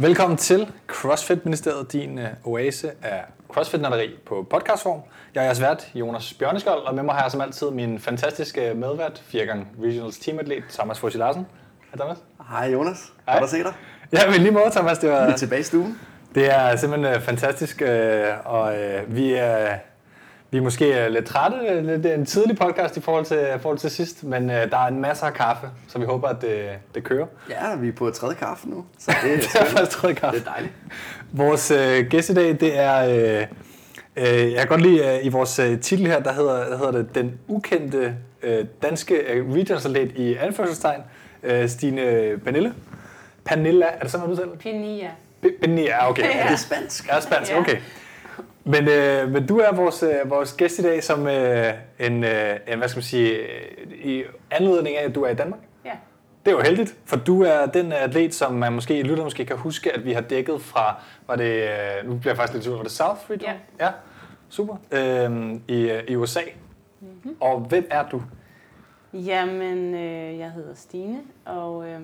Velkommen til CrossFit Ministeriet, din øh, oase af crossfit på podcastform. Jeg er jeres vært, Jonas Bjørneskold, og med mig har jeg som altid min fantastiske medvært, 4 gange Regionals teamatlet, Thomas Fossi Larsen. Hej Thomas. Hej Jonas. Hej. Godt at se dig. Ja, men lige måde, Thomas. Det var, vi er tilbage i stuen. Det er simpelthen øh, fantastisk, øh, og vi er vi er måske lidt trætte. Lidt en tidlig podcast i forhold til, forhold til sidst, men uh, der er en masse af kaffe, så vi håber, at det, det kører. Ja, vi er på tredje kaffe nu. Så det, det er faktisk tredje kaffe. Det er dejligt. Vores uh, gæst i dag, det er... Uh, uh, jeg kan godt lide uh, i vores uh, titel her, der hedder, der hedder det Den ukendte uh, danske uh, regionsatlet i anførselstegn, uh, Stine Pernille. Pernilla, er det sådan, man udtaler? Penia. Penia, okay. Ja. Det er spansk. Ja, spansk, okay. Men, øh, men du er vores, øh, vores gæst i dag som øh, en, øh, en, hvad skal man sige, øh, i anledning af, at du er i Danmark. Ja. Det er jo heldigt, for du er den atlet, som man måske, lytter måske kan huske, at vi har dækket fra, var det, øh, nu bliver jeg faktisk lidt tvivl, var det South Region? Ja. ja. Super. Øh, i, i USA. Mm-hmm. Og hvem er du? Jamen, øh, jeg hedder Stine, og øh,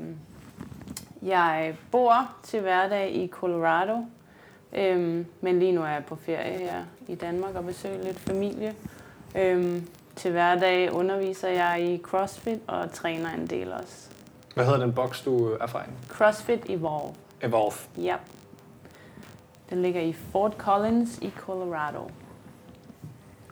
jeg bor til hverdag i Colorado, Øhm, men lige nu er jeg på ferie her i Danmark og besøger lidt familie. Øhm, til hverdag underviser jeg i CrossFit og træner en del også. Hvad hedder den boks, du er fra? CrossFit Evolve. Evolve? Ja. Den ligger i Fort Collins i Colorado.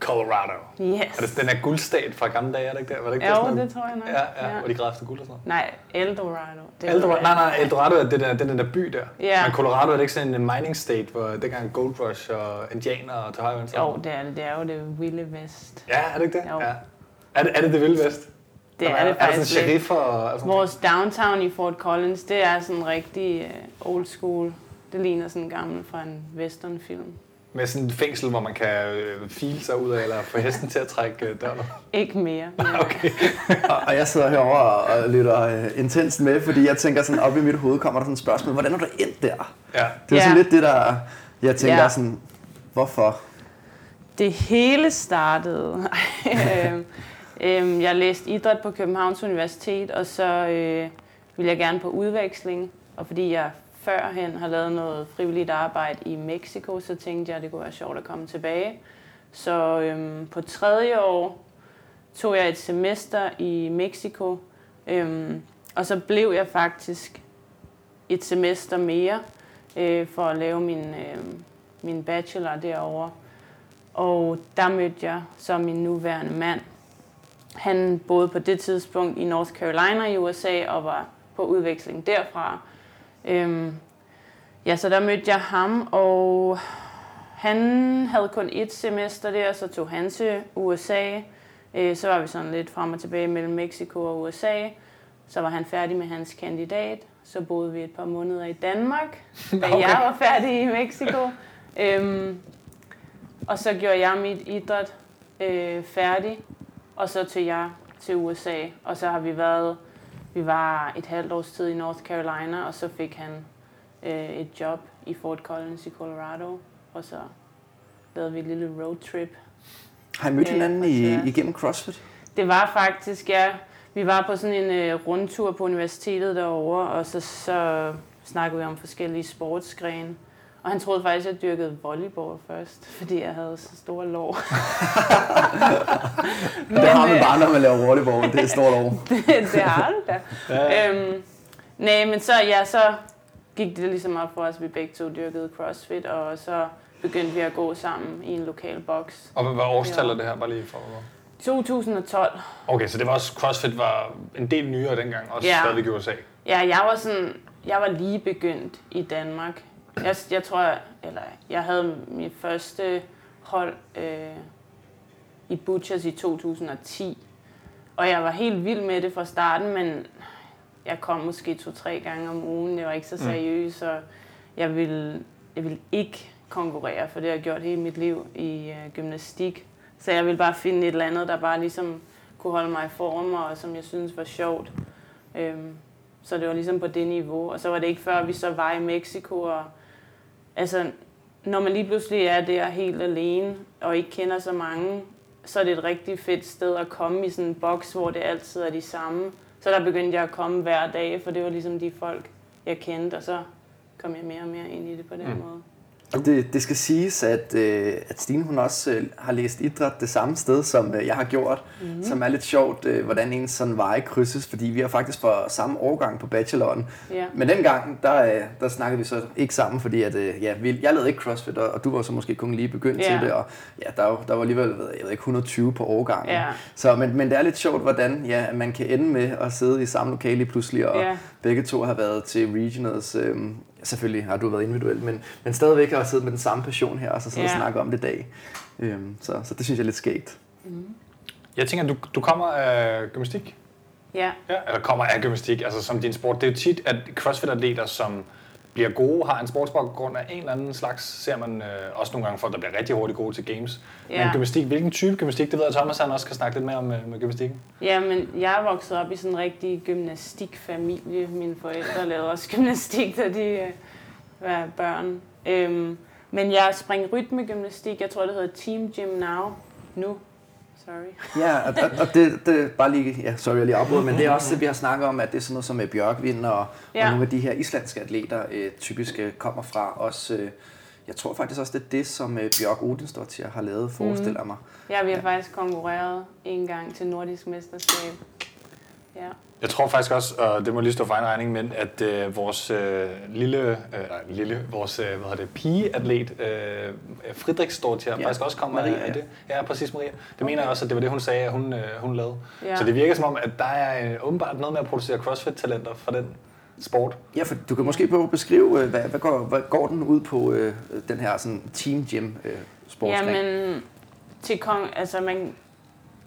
Colorado. Yes. Er det, den er guldstat fra gamle dage, er det ikke det? Var det ikke jo, det, det tror jeg nok. Ja, ja, ja. hvor de gravede efter guld og sådan Nej, Eldorado. Det Eldorado nej, nej, Eldorado er det der, den der by der. Ja. Men Colorado er det ikke sådan en mining state, hvor dengang Gold Rush og indianer og venstre? Jo, det er det. Det er jo det vilde vest. Ja, er det ikke det? Jo. Ja. Er det, er det det vilde vest? Det er, er det faktisk Er der sådan sheriffer og sådan Vores downtown i Fort Collins, det er sådan rigtig uh, old school. Det ligner sådan en gammel fra en westernfilm. Med sådan et fængsel, hvor man kan øh, file sig ud af, eller få hesten til at trække øh, døren Ikke mere. okay. og, og jeg sidder herovre og, og lytter øh, intenst med, fordi jeg tænker sådan, op i mit hoved kommer der sådan et spørgsmål, hvordan er du endt der? Ja. Det er ja. sådan lidt det, der, jeg tænker ja. sådan, hvorfor? Det hele startede... øhm, øhm, jeg læste idræt på Københavns Universitet, og så øh, ville jeg gerne på udveksling. Og fordi jeg førhen har lavet noget frivilligt arbejde i Mexico, så tænkte jeg, at det kunne være sjovt at komme tilbage. Så øhm, på tredje år tog jeg et semester i Mexico, øhm, og så blev jeg faktisk et semester mere øh, for at lave min, øh, min bachelor derovre. Og der mødte jeg så min nuværende mand. Han boede på det tidspunkt i North Carolina i USA og var på udveksling derfra. Øhm, ja, så der mødte jeg ham, og han havde kun et semester der, så tog han til USA. Øh, så var vi sådan lidt frem og tilbage mellem Mexico og USA. Så var han færdig med hans kandidat. Så boede vi et par måneder i Danmark, da okay. jeg var færdig i Mexico. øhm, og så gjorde jeg mit idræt øh, færdig, og så til jeg til USA. Og så har vi været vi var et halvt års tid i North Carolina, og så fik han øh, et job i Fort Collins i Colorado, og så lavede vi et lille roadtrip. Har I mødt øh, hinanden i, igennem CrossFit? Det var faktisk, ja. Vi var på sådan en øh, rundtur på universitetet derovre, og så, så snakkede vi om forskellige sportsgrene. Og han troede faktisk, at jeg dyrkede volleyball først, fordi jeg havde så store lår. men, det har man bare, når man laver volleyball, det er stort lår. det, det har du da. Ja. Øhm, nej, men så, ja, så gik det ligesom op for os, at vi begge to dyrkede CrossFit, og så begyndte vi at gå sammen i en lokal boks. Og hvad årstal er det her, bare lige for 2012. Okay, så det var også, CrossFit var en del nyere dengang, også ja. stadigvæk i USA. Ja, jeg var sådan, jeg var lige begyndt i Danmark. Jeg, jeg tror, eller jeg havde mit første hold øh, i Butchers i 2010. Og jeg var helt vild med det fra starten, men jeg kom måske to-tre gange om ugen. Det var ikke så mm. seriøs, og jeg ville, jeg ville ikke konkurrere, for det har jeg gjort hele mit liv i øh, gymnastik. Så jeg ville bare finde et eller andet, der bare ligesom kunne holde mig i form, og som jeg synes var sjovt. Øhm, så det var ligesom på det niveau. Og så var det ikke før, vi så var i Mexico, og altså, når man lige pludselig er der helt alene, og ikke kender så mange, så er det et rigtig fedt sted at komme i sådan en boks, hvor det altid er de samme. Så der begyndte jeg at komme hver dag, for det var ligesom de folk, jeg kendte, og så kom jeg mere og mere ind i det på den mm. måde. Og det, det skal siges, at, øh, at Stine hun også øh, har læst idræt det samme sted, som øh, jeg har gjort, mm-hmm. som er lidt sjovt, øh, hvordan en sådan veje krydses, fordi vi har faktisk for samme årgang på bacheloren. Ja. Men dengang, der, øh, der snakkede vi så ikke sammen, fordi at, øh, ja, vi, jeg lavede ikke CrossFit, og, og du var så måske kun lige begyndt Ja. til det, og ja, der, var- der var alligevel, jeg ved ikke, 120 på årgangen. Ja. Så, men, men det er lidt sjovt, hvordan ja, man kan ende med at sidde i samme lokale lige pludselig, og Ja. begge to har været til regionals. Øhm, selvfølgelig har du været individuelt, men, men stadigvæk har siddet med den samme passion her, og så sidde Ja. og snakke om det i dag. Øhm, så, så det synes jeg er lidt skægt. Jeg tænker, du, du kommer af gymnastik? Ja, Ja, eller kommer af gymnastik, altså som din sport. Det er jo tit, at CrossFit-atleter, som bliver gode, har en sportsbaggrund af en eller anden slags, ser man øh, også nogle gange folk, der bliver rigtig hurtigt gode til games. Ja. Men gymnastik, hvilken type gymnastik, det ved jeg, Thomas han også skal snakke lidt mere om med, med gymnastikken. ja men jeg er vokset op i sådan en rigtig gymnastikfamilie. Mine forældre lavede også gymnastik, da de øh, var børn. Øhm, men jeg springer rytmegymnastik. Jeg tror, det hedder Team Gym Now. Nu. Sorry. Ja, og, og, det, det bare lige, ja, sorry, jeg lige afbryder, men det er også det, vi har snakket om, at det er sådan noget som Bjørkvind og, ja. Ja. og nogle af de her islandske atleter øh, typisk øh, kommer fra. Også, øh, jeg tror faktisk også, det er det, som øh, Bjørk Odensdottir har lavet, forestiller mig. Ja, vi har faktisk konkurreret en gang til nordisk mesterskab. Ja. Jeg tror faktisk også, og det må lige stå for egen regning, men at øh, vores øh, lille, øh, nej, lille, vores øh, hvad hedder det, pigeatlet, øh, Fridrik står til, Ja, faktisk også kommer Maria, af, af ja. det. Ja, præcis Maria. Det mener jeg også, at det var det, hun sagde, at hun, øh, hun lavede. Ja. Så det virker som om, at der er øh, åbenbart noget med at producere CrossFit-talenter fra den sport. Ja, for du kan måske prøve at beskrive, øh, hvad, hvad, går, hvad går den ud på, øh, den her sådan, team gym øh, sportsgren? Jamen, til, kon- altså man,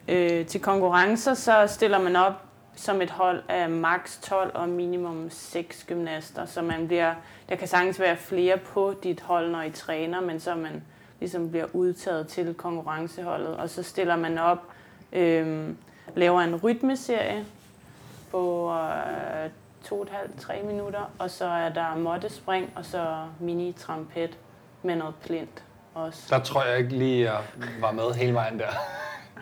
øh, til konkurrencer, så stiller man op som et hold af maks 12 og minimum 6 gymnaster, så man bliver, der kan sagtens være flere på dit hold, når I træner, men så man ligesom bliver udtaget til konkurrenceholdet, og så stiller man op, øh, laver en rytmeserie på øh, to og et halvt, tre minutter, og så er der måttespring, og så mini-trampet med noget plint også. Der tror jeg ikke lige, jeg var med hele vejen der.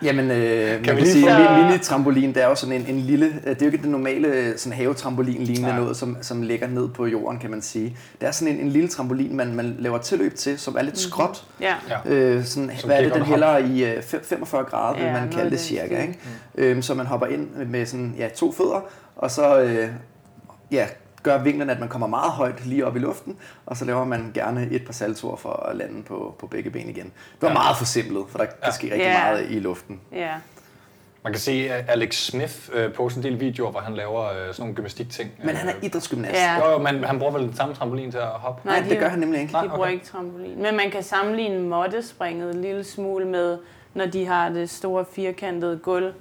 Jamen, øh, man vi kan lige sige, få- at min mini-trampolin, det er jo sådan en, en lille, øh, det er jo ikke den normale sådan havetrampolin lignende Nej. noget, som, som ligger ned på jorden, kan man sige. Det er sådan en, en lille trampolin, man, man laver tilløb til, som er lidt skråt. Ja. Ja. Øh, sådan, Som hvad er det, den hælder i øh, fem- 45 grader, vil Ja, man noget kalde det cirka. Ikke? Øhm, så man hopper ind med sådan, ja, to fødder, og så øh, ja, gør vinklen, at man kommer meget højt lige op i luften, og så laver man gerne et par saltoer for at lande på, på begge ben igen. Det var Ja. meget forsimplet, for der Ja. ske rigtig Ja. meget i luften. Ja. Man kan se, at Alex Smith øh, poster en del videoer, hvor han laver øh, sådan nogle gymnastikting. Men han er Øh, idrætsgymnast. Ja. Jo, men han bruger vel den samme trampolin til at hoppe. Nej, de- det gør han nemlig ikke. Nej, De bruger ikke trampolin. Men man kan sammenligne måttespringet en lille smule med, når de har det store firkantede gulv.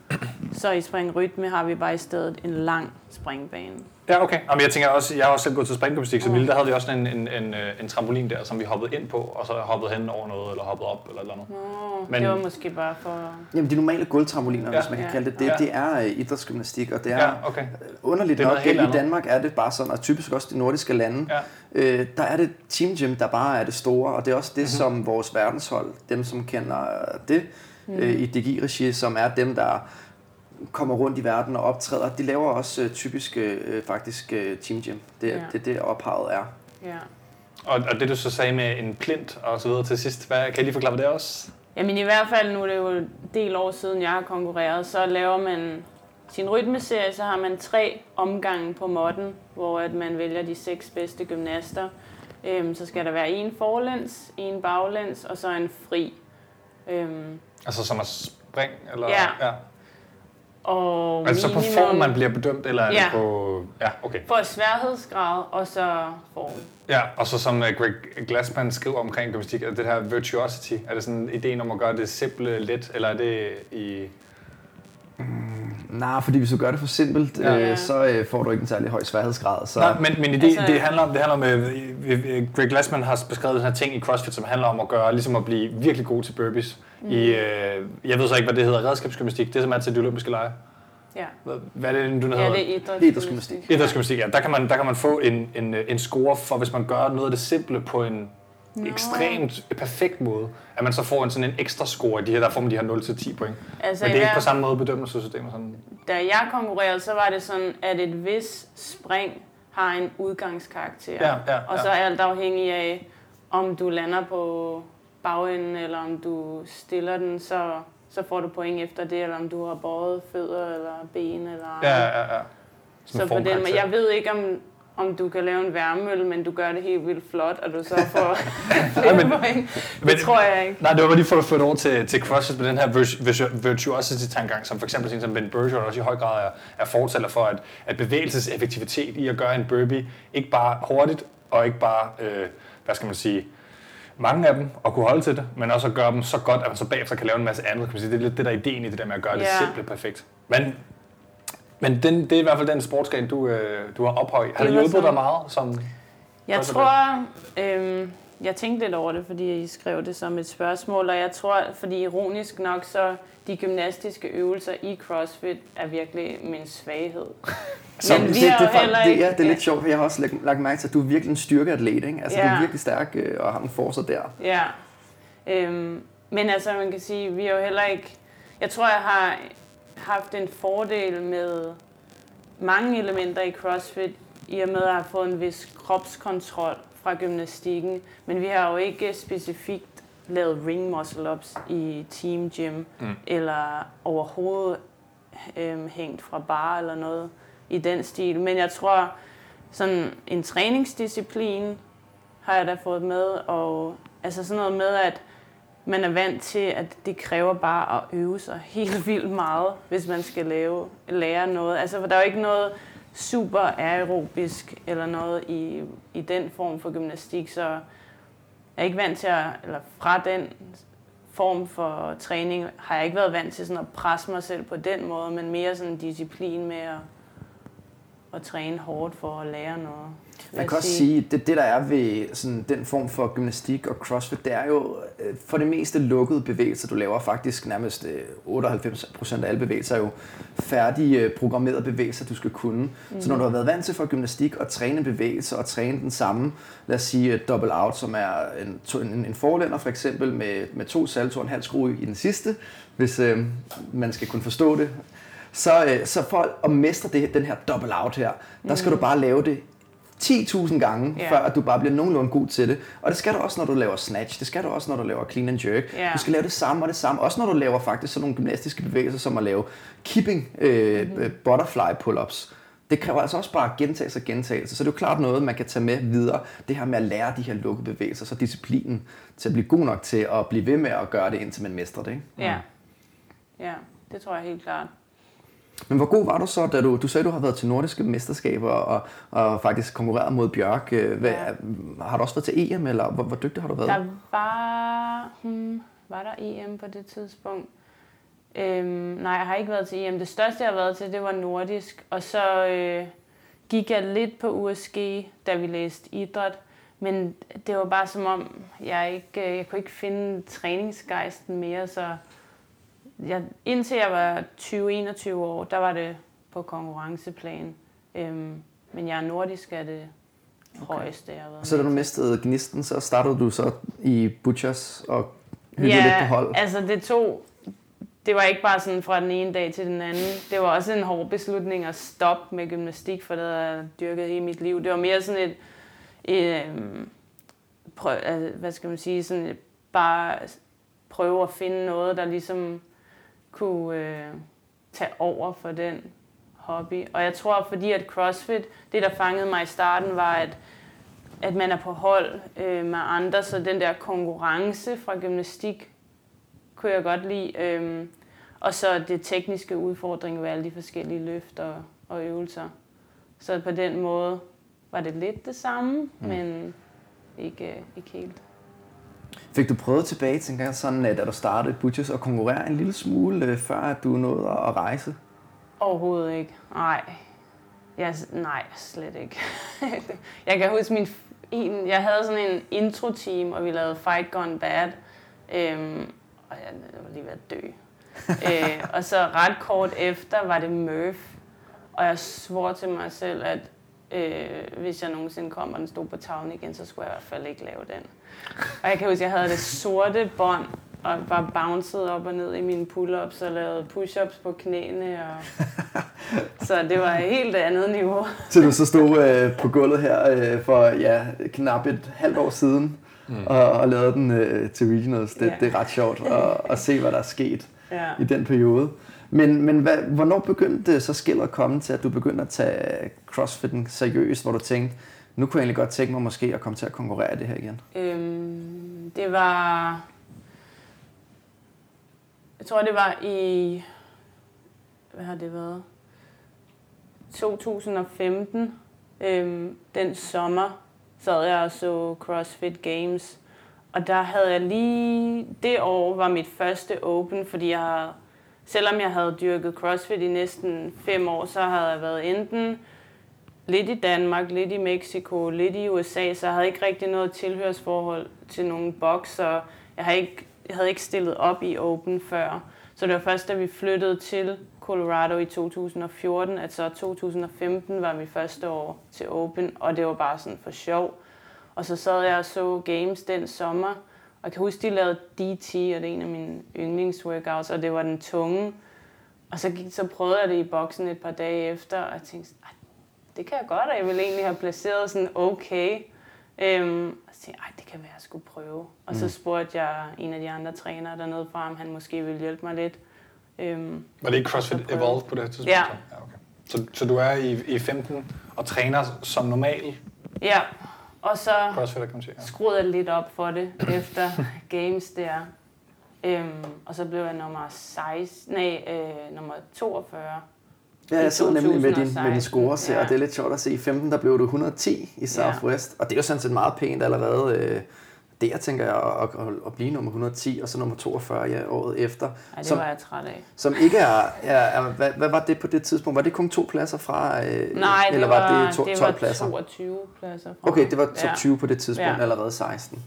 Så i springrytme har vi bare i stedet en lang springbane. Ja, okay. Jamen, jeg tænker også, jeg har også selv gået til springgymnastik som lille. Der havde vi også en, en, en, øh, en trampolin der, som vi hoppede ind på, og så hoppede hen over noget, eller hoppede op, eller eller andet. Oh, Men-. Det var måske bare for... Jamen, de normale gulvtrampoliner, Ja. hvis man kan Ja. kalde det det, Ja. det er øh, idrætsgymnastik, og det er Ja, okay. underligt Det er nok, i andet. Danmark er det bare sådan, og typisk også de nordiske lande, Ja. øh, der er det Team Gym, der bare er det store, og det er også det, Mhm. mm-hmm. som vores verdenshold, dem som kender det Mm. øh, i DGI-regi, som er dem, der kommer rundt i verden og optræder, de laver også øh, typisk øh, faktisk øh, Team Gym. Det er Ja. det, det ophavet er. Ja. Og, og det du så sagde med en plint og så videre til sidst, hvad, kan I lige forklare, hvad det er også? Jamen i hvert fald, nu er det jo en del år siden, jeg har konkurreret, så laver man sin rytmeserie, så har man tre omgange på modden, hvor at man vælger de seks bedste gymnaster. Øhm, så skal der være en forlæns, en baglæns og så en fri. Øhm, Altså som at spring, eller? Ja. ja. Og Altså så på minimum form, man bliver bedømt, eller er det Ja. på... Ja, okay. for sværhedsgrad og så form. Ja, og så som uh, Greg Glassman skriver omkring gymnastik, er det her virtuosity, er det sådan ideen om at gøre det simple let, eller er det i... Nej, fordi hvis du gør det for simpelt, Ja. øh, så øh, får du ikke en særlig høj sværhedsgrad. Så, Nej, men, men idé, Altså- det handler om, det handler om øh, øh, Greg Glassman har beskrevet den her ting i CrossFit, som handler om at gøre, ligesom at blive virkelig god til burpees. Mm. I, øh, jeg ved så ikke, hvad det hedder, redskabsgymnastik, det som er til de olympiske lege. Ja, Hvad, er det, du ja hedder? det er Idrætsgymnastik. idrætsgymnastik. Ja. Der kan man, der kan man få en, en, øh, en score for, hvis man gør noget af det simple på en Nå. ekstremt perfekt måde, at man så får en sådan en ekstra score i de her, der får man de her 0-10 point. Altså, Men det er ikke på samme måde bedømmelsessystemer. Sådan. da jeg konkurrerede, så var det sådan, at et vis spring har en udgangskarakter. Ja, ja, Og så ja. er alt afhængig af, om du lander på bagenden, eller om du stiller den, så, så får du point efter det, eller om du har båret fødder eller ben. Eller Ja, ja, ja. så på den, men jeg ved ikke, om, om du kan lave en værmøl, men du gør det helt vildt flot, og du så får flere men- point. Det men- tror jeg ikke. Nej, det var bare lige for at få det over til, til CrossFit med den her virtu- virtu- virtuosity-tankegang, som for eksempel sådan som Ben Bergeron også i høj grad er, er fortæller for, at, at bevægelseseffektivitet i at gøre en burpee, ikke bare hurtigt, og ikke bare, øh, hvad skal man sige, mange af dem, og kunne holde til det, men også at gøre dem så godt, at man så bagefter kan lave en masse andet. Kan man sige. Det er lidt det der er ideen i det der med at gøre det Ja. simple perfekt. Men, men den, det er i hvert fald den sportsgren, du, øh, du har ophøjet. Har det Det hjulpet dig meget? Som, Jeg tror, øhm, jeg tænkte lidt over det, fordi I skrev det som et spørgsmål, og jeg tror, fordi ironisk nok, så de gymnastiske øvelser i CrossFit er virkelig min svaghed. Så Men vi det, har det, det, det, ja, det er lidt sjovt, for jeg har også lagt, lagt mærke til, at du er virkelig en styrkeatlet, ikke? Altså, du Ja. er virkelig stærk øh, og har nogle forcer der. Ja. Øhm, men altså, man kan sige, vi er jo heller ikke... Jeg tror, jeg har haft en fordel med mange elementer i CrossFit, i og med at have fået en vis kropskontrol fra gymnastikken. Men vi har jo ikke specifikt lavet ring muscle ups i team gym, Mm. eller overhovedet øhm, hængt fra bar eller noget i den stil. Men jeg tror, sådan en træningsdisciplin har jeg da fået med, og altså sådan noget med, at man er vant til, at det kræver bare at øve sig helt vildt meget, hvis man skal lave, lære noget. Altså, for der er jo ikke noget super aerobisk eller noget i, i den form for gymnastik, så jeg er ikke vant til at, eller fra den form for træning, har jeg ikke været vant til sådan at presse mig selv på den måde, men mere sådan en disciplin med at, at træne hårdt for at lære noget. Man jeg kan også sige, at det, det der er ved sådan, den form for gymnastik og crossfit, det er jo øh, for det meste lukkede bevægelser, du laver. Faktisk nærmest øh, 98% af alle bevægelser er jo færdige øh, programmerede bevægelser, du skal kunne. Mm. Så når du har været vant til for gymnastik at træne en bevægelse og træne den samme, lad os sige øh, double out, som er en, to- en, en forlænder for eksempel med, med to salto og en halv skrue i den sidste, hvis øh, man skal kunne forstå det, så, øh, så for at mestre det, den her double out her, der skal du bare lave det 10.000 gange, Ja. før at du bare bliver nogenlunde god til det. Og det skal du også, når du laver snatch. Det skal du også, når du laver clean and jerk. Ja. Du skal lave det samme og det samme. Også når du laver faktisk sådan nogle gymnastiske bevægelser, som at lave keeping øh, Mhm. mm-hmm. butterfly pull-ups. Det kræver altså også bare gentagelse og gentagelse. Så det er jo klart noget, man kan tage med videre. Det her med at lære de her lukkede bevægelser, så disciplinen til at blive god nok til at blive ved med at gøre det, indtil man mestrer det. Ikke? Ja. ja, det tror jeg helt klart. Men hvor god var du så, da du, du sagde, du har været til nordiske mesterskaber og, og faktisk konkurreret mod Bjørk. Øh, Hvad, Ja. Har du også været til EM, eller hvor, hvor dygtig har du været? Der var, hmm, var der EM på det tidspunkt? Øhm, nej, jeg har ikke været til EM. Det største, jeg har været til, det var nordisk. Og så øh, gik jeg lidt på USG, da vi læste idræt. Men det var bare som om, jeg ikke, øh, jeg kunne ikke finde træningsgejsten mere. Så jeg, indtil jeg var 20-21 år, der var det på konkurrenceplan. Øhm, men jeg er nordisk er det okay. højeste, jeg har været Så da du mistede gnisten, så startede du så i Butchers og hyggede ja, lidt på hold. altså det tog... Det var ikke bare sådan fra den ene dag til den anden. Det var også en hård beslutning at stoppe med gymnastik, for det havde jeg dyrket hele mit liv. Det var mere sådan et... et øhm, prøv, altså, hvad skal man sige? Sådan et, bare prøve at finde noget, der ligesom kunne øh, tage over for den hobby. Og jeg tror, fordi at CrossFit, det der fangede mig i starten, var, at at man er på hold øh, med andre, så den der konkurrence fra gymnastik kunne jeg godt lide. Øhm, og så det tekniske udfordring ved alle de forskellige løft og, og øvelser. Så på den måde var det lidt det samme, mm. men ikke, øh, ikke helt. Fik du prøvet tilbage, tænker jeg, sådan, at da du startede Butchers, at konkurrere en lille smule, øh, før at du nåede at at rejse? Overhovedet ikke. Nej. Jeg, nej, slet ikke. jeg kan huske min... En, jeg havde sådan en intro-team, og vi lavede Fight Gone Bad. Øhm, og jeg, jeg var lige ved at dø. øh, og så ret kort efter var det Murph. Og jeg svor til mig selv, at øh, hvis jeg nogensinde kom, og den stod på tavlen igen, så skulle jeg i hvert fald ikke lave den. Og jeg kan huske, at jeg havde det sorte bånd og bare bouncede op og ned i mine pull-ups og lavede push-ups på knæene. Og... så det var et helt andet niveau. så du så stod øh, på gulvet her øh, for ja, knap et halvt år siden mm. og, og lavede den øh, til regionals. Det, ja. det er ret sjovt at, at se, hvad der er sket ja. i den periode. Men, men hvad, hvornår begyndte så skillet at komme til, at du begyndte at tage crossfitten seriøst, hvor du tænkte, nu kunne jeg egentlig godt tænke mig måske at komme til at konkurrere i det her igen? Øhm, det var... Jeg tror, det var i... Hvad har det været? 2015. Øhm, den sommer sad jeg og så CrossFit Games. Og der havde jeg lige... Det år var mit første open, fordi jeg selvom jeg havde dyrket CrossFit i næsten fem år, så havde jeg været enten lidt i Danmark, lidt i Mexico, lidt i USA, så jeg havde ikke rigtig noget tilhørsforhold til nogen bokser. jeg har ikke, jeg havde ikke stillet op i Open før. Så det var først, da vi flyttede til Colorado i 2014, at så 2015 var mit første år til Open, og det var bare sådan for sjov. Og så sad jeg og så games den sommer, og jeg kan huske, de lavede DT, og det er en af mine yndlingsworkouts, og det var den tunge. Og så, gik, så prøvede jeg det i boksen et par dage efter, og jeg tænkte, det kan jeg godt, og jeg ville egentlig have placeret sådan okay. Øhm, og så tænkte jeg, det kan være, at jeg skulle prøve. Og mm. så spurgte jeg en af de andre trænere dernede fra, om han måske ville hjælpe mig lidt. Øhm, var det ikke CrossFit Evolve på det tidspunkt? Ja. ja okay. så, så du er i, i 15 og træner som normal? Ja, og så skruede jeg lidt op for det efter games der. Øhm, og så blev jeg nummer 16, nej, øh, nummer 42 Ja, jeg så nemlig med din, med din score ja. og det er lidt sjovt at se. I 15 der blev du 110 i Southwest, ja. og det er jo sådan set meget pænt allerede. Øh, der tænker jeg at, at, at blive nummer 110, og så nummer 42 ja, året efter. Ja, det som, var jeg træt af. Som ikke er, er, er hvad, hvad var det på det tidspunkt? Var det kun to pladser fra? Øh, Nej, det eller var, var det, to, det 12 var pladser? 22 pladser fra. Okay, det var top ja. 20 på det tidspunkt, ja. allerede 16.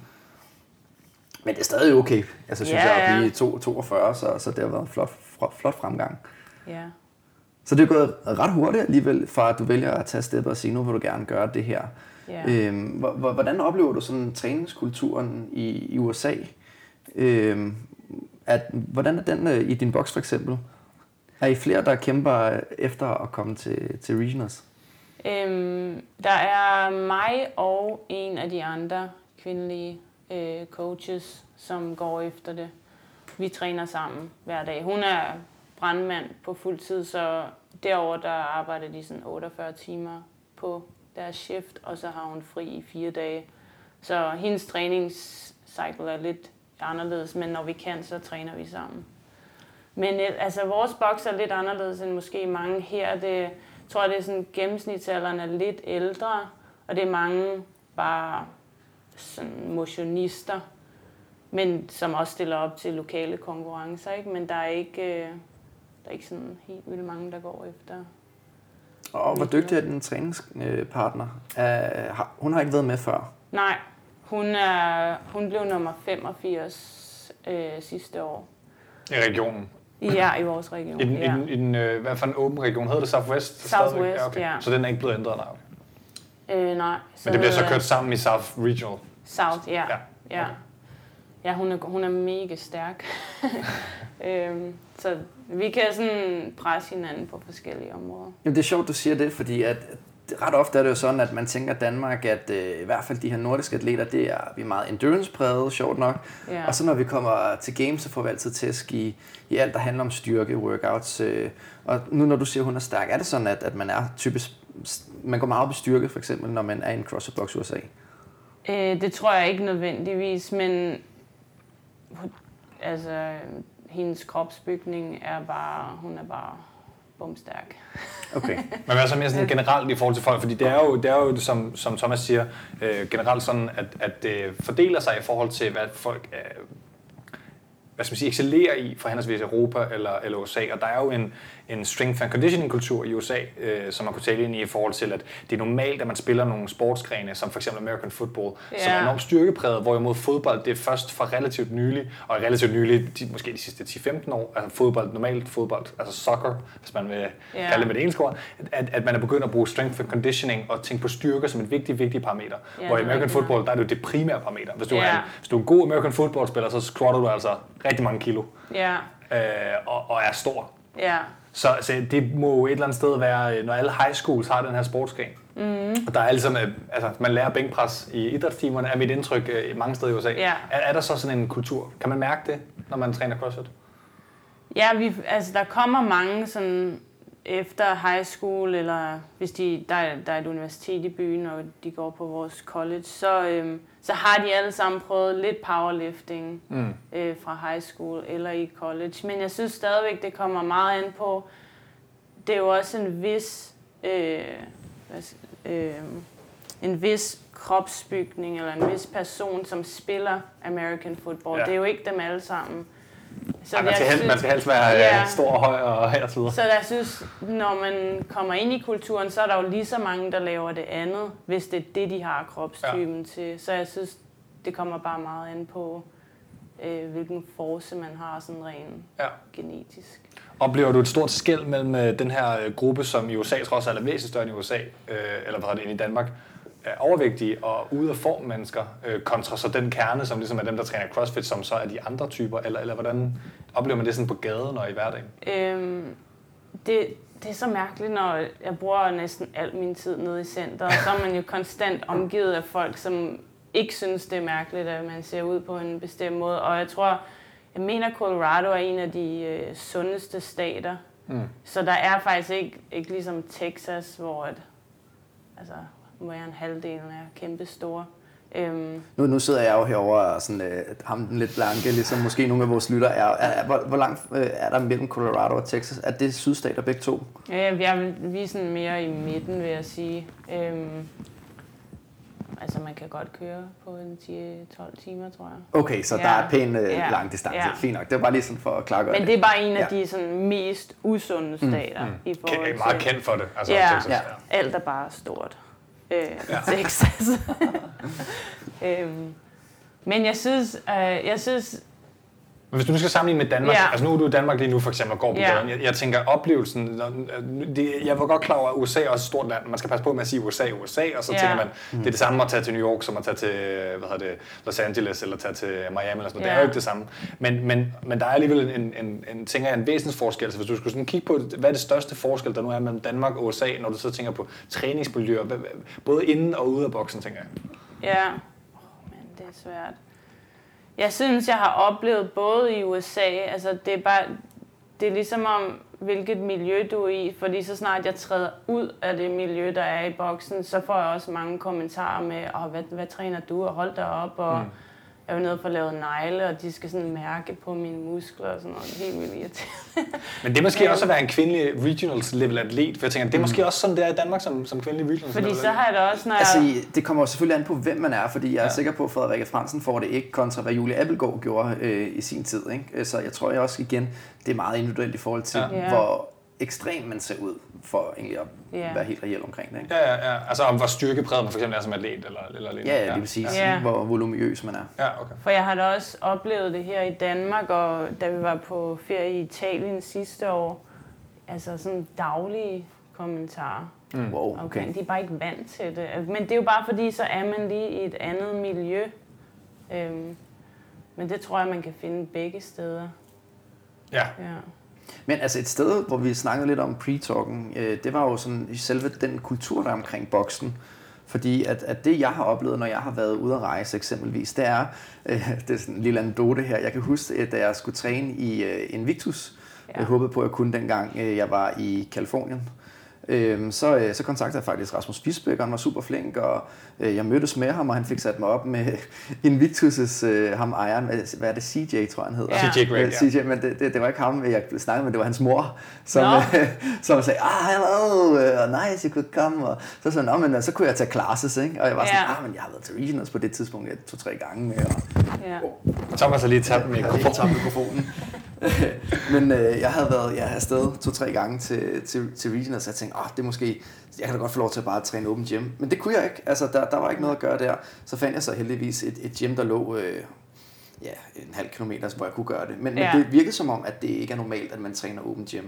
Men det er stadig okay, altså, synes ja, jeg, at blive 42, så, så det har været en flot, flot fremgang. Ja. Så det er gået ret hurtigt alligevel, fra at du vælger at tage stedet og sige, nu vil du gerne gøre det her. Yeah. Øhm, hvordan oplever du sådan træningskulturen i, i USA? Øhm, at, hvordan er den øh, i din boks for eksempel? Er I flere, der kæmper efter at komme til, til regionals? Øhm, der er mig og en af de andre kvindelige øh, coaches, som går efter det. Vi træner sammen hver dag. Hun er brandmand på fuld tid, så derover der arbejder de sådan 48 timer på deres shift, og så har hun fri i fire dage. Så hendes træningscycle er lidt anderledes, men når vi kan, så træner vi sammen. Men øh, altså, vores boks er lidt anderledes end måske mange her. Det, jeg tror, det er sådan, gennemsnitsalderen er lidt ældre, og det er mange bare sådan motionister, men som også stiller op til lokale konkurrencer, ikke? Men der er ikke, øh, der er ikke sådan helt vildt mange, der går efter. Og hvor dygtig er din træningspartner? Uh, hun har ikke været med før? Nej, hun, er, hun blev nummer 85 øh, sidste år. I regionen? Ja, i vores region. I den, ja. i den, i den øh, hvad for en åben region? Hedder det Southwest? Southwest, ja, okay. ja. Så den er ikke blevet ændret? Nej, okay. øh, nej. Så Men det bliver så kørt sammen i South Regional? South, ja. Ja, ja. Okay. ja hun, er, hun er mega stærk. øhm, så vi kan sådan presse hinanden på forskellige områder. Jamen det er sjovt, du siger det, fordi at ret ofte er det jo sådan, at man tænker Danmark, at øh, i hvert fald de her nordiske atleter, det er, vi er meget endurance-præget, sjovt nok. Ja. Og så når vi kommer til games, så får vi altid tæsk i, i alt, der handler om styrke, workouts. Øh, og nu når du siger, at hun er stærk, er det sådan, at, at man er typisk, man går meget op i styrke, for eksempel, når man er i en CrossFit Box USA? Øh, det tror jeg ikke nødvendigvis, men altså, hendes kropsbygning er bare, hun er bare bumstærk. Okay. Men hvad så mere sådan generelt i forhold til folk? Fordi det er jo, det er jo som, som Thomas siger, øh, generelt sådan, at, at det fordeler sig i forhold til, hvad folk øh, hvad skal man sige, excellerer i for henholdsvis Europa eller, eller USA. Og der er jo en, en strength and conditioning kultur i USA, øh, som man kunne tale ind i i forhold til, at det er normalt, at man spiller nogle sportsgrene, som for eksempel American football, yeah. som er enormt styrkepræget, hvorimod fodbold, det er først for relativt nylig, og relativt nylig, de, måske de sidste 10-15 år, altså fodbold, normalt fodbold, altså soccer, hvis man vil yeah. kalde det med det engelske ord, at, at man er begyndt at bruge strength and conditioning og tænke på styrke som en vigtig, vigtig parameter. Yeah, hvor i American football, der er det jo det primære parameter. Hvis du, yeah. er en, hvis du er en god American football spiller, så squatter du altså rigtig mange kilo Ja, øh, og, og er stor. ja. Så, så det må jo et eller andet sted være, øh, når alle high schools har den her sportsgren. Mm. Og der er øh, altså man lærer bænkpres i idrætstimerne, er mit indtryk øh, mange steder i USA. Ja. Er, er der så sådan en kultur? Kan man mærke det, når man træner CrossFit? Ja, vi, altså der kommer mange sådan efter high school, eller hvis de, der, er, der er et universitet i byen, og de går på vores college, så, øhm, så har de alle sammen prøvet lidt powerlifting Mm. øh, fra high school eller i college. Men jeg synes stadigvæk, det kommer meget an på, det er jo også en vis, øh, øh, en vis kropsbygning, eller en vis person, som spiller American football. Ja. Det er jo ikke dem alle sammen. Så man, skal helst, man skal helst være Ja. ja. stor og høj og, så videre. så jeg synes, når man kommer ind i kulturen, så er der jo lige så mange, der laver det andet, hvis det er det, de har kropstypen ja. til. Så jeg synes, det kommer bare meget an på, øh, hvilken force man har sådan rent Ja. genetisk. Oplever du et stort skæld mellem øh, den her øh, gruppe, som i USA trods alt er væsentligt større end i USA, øh, eller hvad er det, end i Danmark, overvægtige og ude af form mennesker, øh, kontra så den kerne, som ligesom er dem, der træner CrossFit, som så er de andre typer, eller, eller hvordan oplever man det sådan på gaden og i hverdagen? Øhm, det, det er så mærkeligt, når jeg bruger næsten al min tid nede i center, og så er man jo konstant omgivet af folk, som ikke synes, det er mærkeligt, at man ser ud på en bestemt måde. Og jeg tror, jeg mener, Colorado er en af de øh, sundeste stater. Mm. Så der er faktisk ikke, ikke ligesom Texas, hvor at, altså, mere end halvdelen er kæmpe store. Øhm, Nu, nu sidder jeg jo herovre og sådan, øh, ham den lidt blanke, ligesom måske nogle af vores lytter er. er, er hvor, hvor langt øh, er der mellem Colorado og Texas? Er det sydstater begge to? Ja, vi er, vi er sådan mere i midten, vil jeg sige. Øhm, altså, man kan godt køre på en 10-12 timer, tror jeg. Okay, så Ja. der er pæn øh, Ja. lang distance. Ja. Fint nok. Det var bare lige sådan for at klargøre Men det er bare en af Ja. de sådan, mest usunde stater mm, mm. i forhold er meget til... kendt for det, altså Ja. Texas. Ja. Ja. Alt er bare stort. Øh, Ja. Texas. øhm, men jeg synes, øh, jeg synes Men hvis du nu skal sammenligne med Danmark, Ja. altså nu er du i Danmark lige nu for eksempel og går på Ja. gaden. Jeg, jeg tænker oplevelsen, når, det, jeg var godt klar over, at USA er også et stort land. Man skal passe på med at sige USA, USA, og så Ja. tænker man, det er det samme at tage til New York, som at tage til hvad hedder det, Los Angeles eller tage til Miami eller sådan noget. Det er Ja. jo ikke det samme. Men, men, men der er alligevel en, en, en, tænker jeg, en væsensforskel. Så hvis du skulle sådan kigge på, hvad er det største forskel, der nu er mellem Danmark og USA, når du så tænker på træningsmiljøer, både inden og ude af boksen, tænker jeg. Ja, oh, men det er svært. Jeg synes, jeg har oplevet både i USA, altså det er bare, det er ligesom om, hvilket miljø du er i, fordi så snart jeg træder ud af det miljø, der er i boksen, så får jeg også mange kommentarer med, oh, hvad, hvad træner du, og hold dig op, og mm jeg er jo nede for at lave negle, og de skal sådan mærke på mine muskler og sådan noget, helt vildt irriterende. Men det er måske også at være en kvindelig regionals level atlet, for jeg tænker, det er måske også sådan, det er i Danmark som, som kvindelig regionals Fordi level så har jeg da også, når Altså, jeg... det kommer jo selvfølgelig an på, hvem man er, fordi jeg er Ja. sikker på, at Frederikke Fransen får det ikke kontra, hvad Julie Appelgaard gjorde øh, i sin tid. Ikke? Så jeg tror jeg også igen, det er meget individuelt i forhold til. Ja. hvor ekstrem man ser ud, for egentlig at Ja. være helt reelt omkring det. Ikke? Ja, ja, ja. Altså om hvor styrkepræget man for eksempel er som atlet, eller, eller lignende. Ja, ja, lige præcis. Ja. Hvor voluminøs man er. Ja, okay. For jeg har da også oplevet det her i Danmark, og da vi var på ferie i Italien sidste år, altså sådan daglige kommentarer Mm. Wow, okay. omkring. De er bare ikke vant til det. Men det er jo bare fordi, så er man lige i et andet miljø. Øhm, men det tror jeg, man kan finde begge steder. Ja. Ja. Men altså et sted, hvor vi snakkede lidt om pre-talken, øh, det var jo sådan selve den kultur, der er omkring boksen. Fordi at, at det, jeg har oplevet, når jeg har været ude at rejse eksempelvis, det er, øh, det er sådan en lille anekdote her. Jeg kan huske, at da jeg skulle træne i øh, Invictus, ja. jeg håbede på, at jeg kunne dengang, øh, jeg var i Kalifornien, Øhm, så, øh, så kontaktede jeg faktisk Rasmus Fisbæk, og han var super flink, og øh, jeg mødtes med ham, og han fik sat mig op med Invictus' øh, ham ejeren, hvad, er det, CJ, tror jeg, han hedder. Ja. CJ Greg, Øh, ja. CJ, men det, det, det var ikke ham, jeg snakkede med, det var hans mor, som, Nå. øh, som sagde, ah, hello, uh, nice, you could come. Og så han, "Nå, men øh, så kunne jeg tage classes, ikke? Og jeg var sådan, Ja. ah, men jeg har været til regionals på det tidspunkt, to-tre gange med, og Ja. Thomas har lige tabt mikrofonen. men øh, jeg havde været ja, afsted to-tre gange til, til, til regionals, så jeg tænkte, ah, det er måske, jeg kan da godt få lov til at bare træne åben gym. Men det kunne jeg ikke, altså der, der var ikke noget at gøre der. Så fandt jeg så heldigvis et, et gym, der lå øh, ja, en halv kilometer, hvor jeg kunne gøre det. Men, Ja. men det virkede som om, at det ikke er normalt, at man træner åben gym.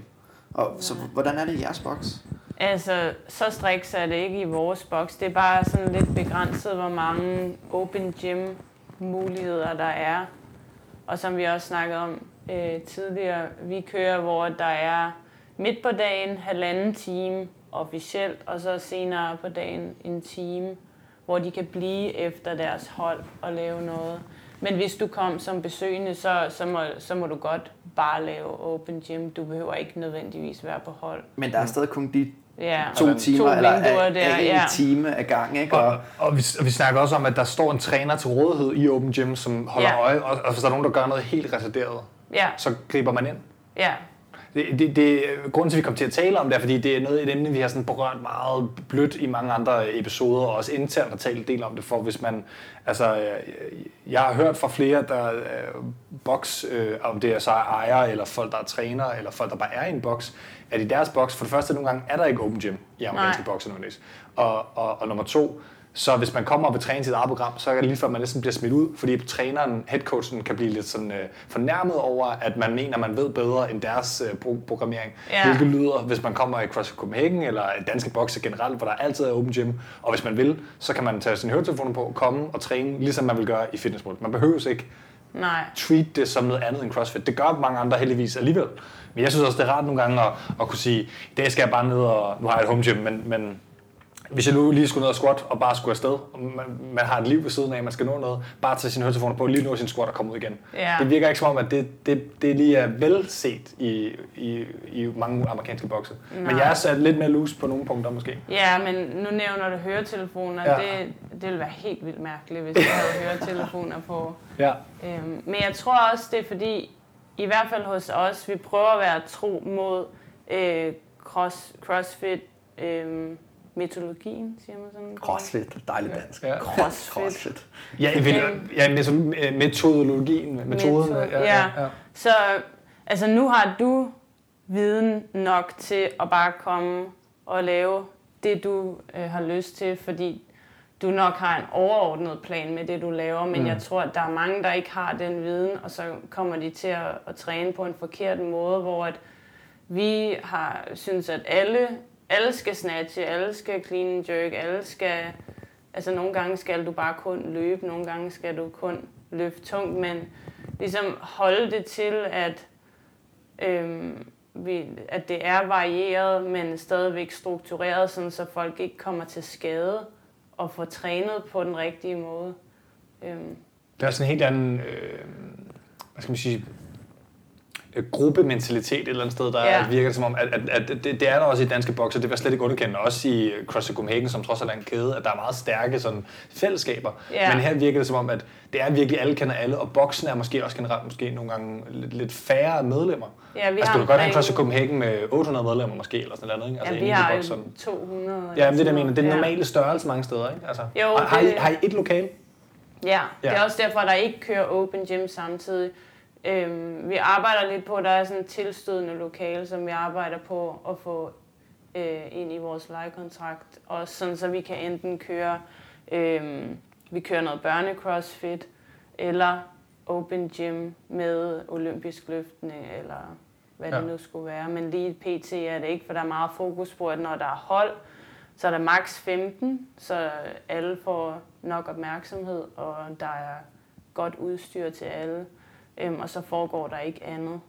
Og så hvordan er det i jeres boks? Altså, så striks er det ikke i vores boks. Det er bare sådan lidt begrænset, hvor mange open gym muligheder der er. Og som vi også snakkede om øh, tidligere, vi kører, hvor der er midt på dagen halvanden time officielt, og så senere på dagen en time, hvor de kan blive efter deres hold og lave noget. Men hvis du kom som besøgende, så, så, må, så må du godt bare lave open gym. Du behøver ikke nødvendigvis være på hold. Men der er stadig kun de Ja, to timer, to eller er, der, er en ja. time af gang, ikke? Og, Og, og, vi, og vi snakker også om, at der står en træner til rådighed i Open Gym, som holder Ja. øje, og, og hvis der er nogen, der gør noget helt retarderet, Ja, så griber man ind. ja, Det, det, det, grunden til, at vi kom til at tale om det, er, fordi det er noget et emne, vi har sådan berørt meget blødt i mange andre episoder, og også internt har talt del om det, for hvis man, altså, øh, jeg har hørt fra flere, der øh, boks, øh, om det er så er ejere, eller folk, der er træner, eller folk, der bare er i en boks, at i deres boks, for det første nogle gange, er der ikke open gym i amerikanske bokser. Og, og, og nummer to, så hvis man kommer og vil træne sit eget program, så er det lige før, man næsten bliver smidt ud, fordi træneren, headcoachen, kan blive lidt sådan øh, fornærmet over, at man mener, man ved bedre end deres øh, pro- programmering. Ja. Hvilket lyder, hvis man kommer i CrossFit Copenhagen, eller i danske bokse generelt, hvor der altid er open gym, og hvis man vil, så kan man tage sine høretelefoner på, komme og træne, ligesom man vil gøre i fitnessmål. Man behøver ikke nej. treat det som noget andet end CrossFit. Det gør mange andre heldigvis alligevel. Men jeg synes også, det er rart nogle gange at, at kunne sige, i dag skal jeg bare ned og, nu har jeg et home gym, men, men hvis jeg nu lige skulle ned og squat og bare skulle afsted, og man, man har et liv ved siden af, man skal nå noget, bare tage sine høretelefoner på, lige nå sin squat og komme ud igen. Ja. Det virker ikke som om, at det, det, det lige er velset i, i, i mange amerikanske bokse. Men Nej. jeg er sat lidt mere loose på nogle punkter måske. Ja, men nu nævner du høretelefoner. Ja. Det, det ville være helt vildt mærkeligt, hvis jeg havde høretelefoner på. Ja. Øhm, men jeg tror også, det er fordi, i hvert fald hos os, vi prøver at være tro mod øh, cross, CrossFit øh, metodologien, siger man sådan? crossfit, dejligt dansk. Ja. Crossfit. crossfit. Ja, jeg vil, ja meto- metodologien, metoden. Metode, ja, ja. ja. Så altså, nu har du viden nok til at bare komme og lave det, du øh, har lyst til, fordi du nok har en overordnet plan med det, du laver, men mm. jeg tror, at der er mange, der ikke har den viden, og så kommer de til at, at træne på en forkert måde, hvor at vi har synes, at alle, alle skal snatche, alle skal clean and jerk, alle skal... Altså nogle gange skal du bare kun løbe, nogle gange skal du kun løfte tungt, men ligesom holde det til, at, øhm, vi, at det er varieret, men stadigvæk struktureret, sådan så folk ikke kommer til skade og får trænet på den rigtige måde. Øhm, Det er sådan en helt anden, øh, hvad skal man sige, gruppementalitet et eller andet sted, der Ja. ja. virker det som om, at, at, at det, det, er der også i danske bokser, det jeg slet ikke underkende, også i CrossFit Copenhagen, som trods alt er en kæde, at der er meget stærke sådan, fællesskaber. Ja. Men her virker det som om, at det er virkelig alle kender alle, og boksen er måske også generelt måske nogle gange lidt, lidt færre medlemmer. ja, vi altså, du kan godt have en CrossFit Copenhagen med 800 medlemmer måske, eller sådan noget, ikke? Altså, Ja, vi har bokserne. jo 200. Ja, men det er det, mener. Det er den Ja. normale størrelse mange steder, ikke? Altså, Jo, har, har, I, det- har I et lokal? Ja, det er Ja. også derfor, at der ikke kører open gym samtidig. Øhm, vi arbejder lidt på, at der er sådan et tilstødende lokale, som vi arbejder på at få øh, ind i vores lejekontrakt. Også sådan, så vi kan enten køre, øh, vi kører noget børnecrossfit, eller open gym med olympisk løftende, eller hvad Ja. det nu skulle være. Men lige pt. er det ikke, for der er meget fokus på, at når der er hold, så er der maks 15, så alle får nok opmærksomhed, og der er godt udstyr til alle, øhm, og så foregår der ikke andet.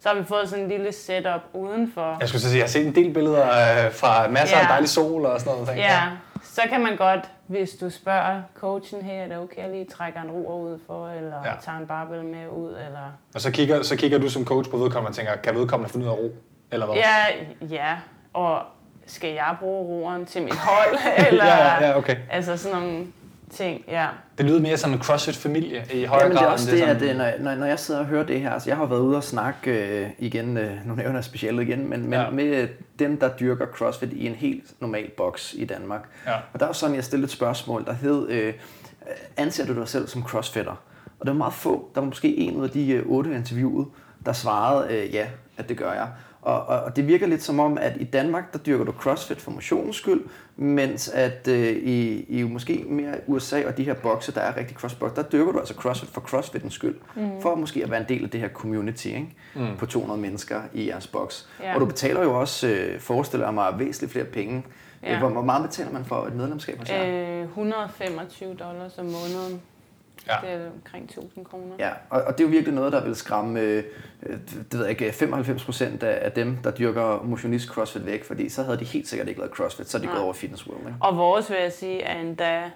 Så har vi fået sådan en lille setup udenfor. Jeg skulle så sige, jeg har set en del billeder øh, fra masser Ja. af dejlig sol og sådan noget. tænker Ja, så kan man godt, hvis du spørger coachen her, er det okay, jeg lige trækker en roer ud for, eller Ja. tager en barbell med ud, eller... Og så kigger, så kigger du som coach på vedkommende og tænker, kan vedkommende finde ud af ro? Eller hvad? Ja, ja, og skal jeg bruge roeren til mit hold, eller... ja, ja, ja, okay. Altså sådan nogle ting, ja. Det lyder mere som en CrossFit-familie i højere Ja, men det er grad, også end det, sådan- at øh, når, når, når jeg sidder og hører det her, altså jeg har været ude og snakke øh, igen, øh, nu nævner jeg specielt igen, men, men Ja. med dem, der dyrker CrossFit i en helt normal boks i Danmark. Ja. Og der var sådan, jeg stillede et spørgsmål, der hed, øh, anser du dig selv som crossfitter? Og der var meget få, der var måske en ud af de øh, otte interviewede, der svarede, øh, ja, at det gør jeg. Og, og, og det virker lidt som om, at i Danmark, der dyrker du CrossFit for motionens skyld, mens at øh, i, i måske mere USA og de her bokse, der er rigtig crossbox, der dyrker du altså CrossFit for CrossFitens skyld. Mm. For måske at være en del af det her community ikke? Mm. på 200 mennesker i jeres boks. Ja. Og du betaler jo også, øh, forestiller jeg mig, væsentligt flere penge. Ja. Hvor, hvor meget betaler man for et medlemskab hos jer? Øh, 125 dollars om måneden. Ja. Det er omkring 1000 kroner. Ja, og, og det er jo virkelig noget, der vil skræmme øh, det ved jeg ikke, 95 procent af, af dem, der dyrker motionist CrossFit væk, fordi så havde de helt sikkert ikke lavet CrossFit, så er de gået over Fitness World. Ikke? Og vores, vil jeg sige, er endda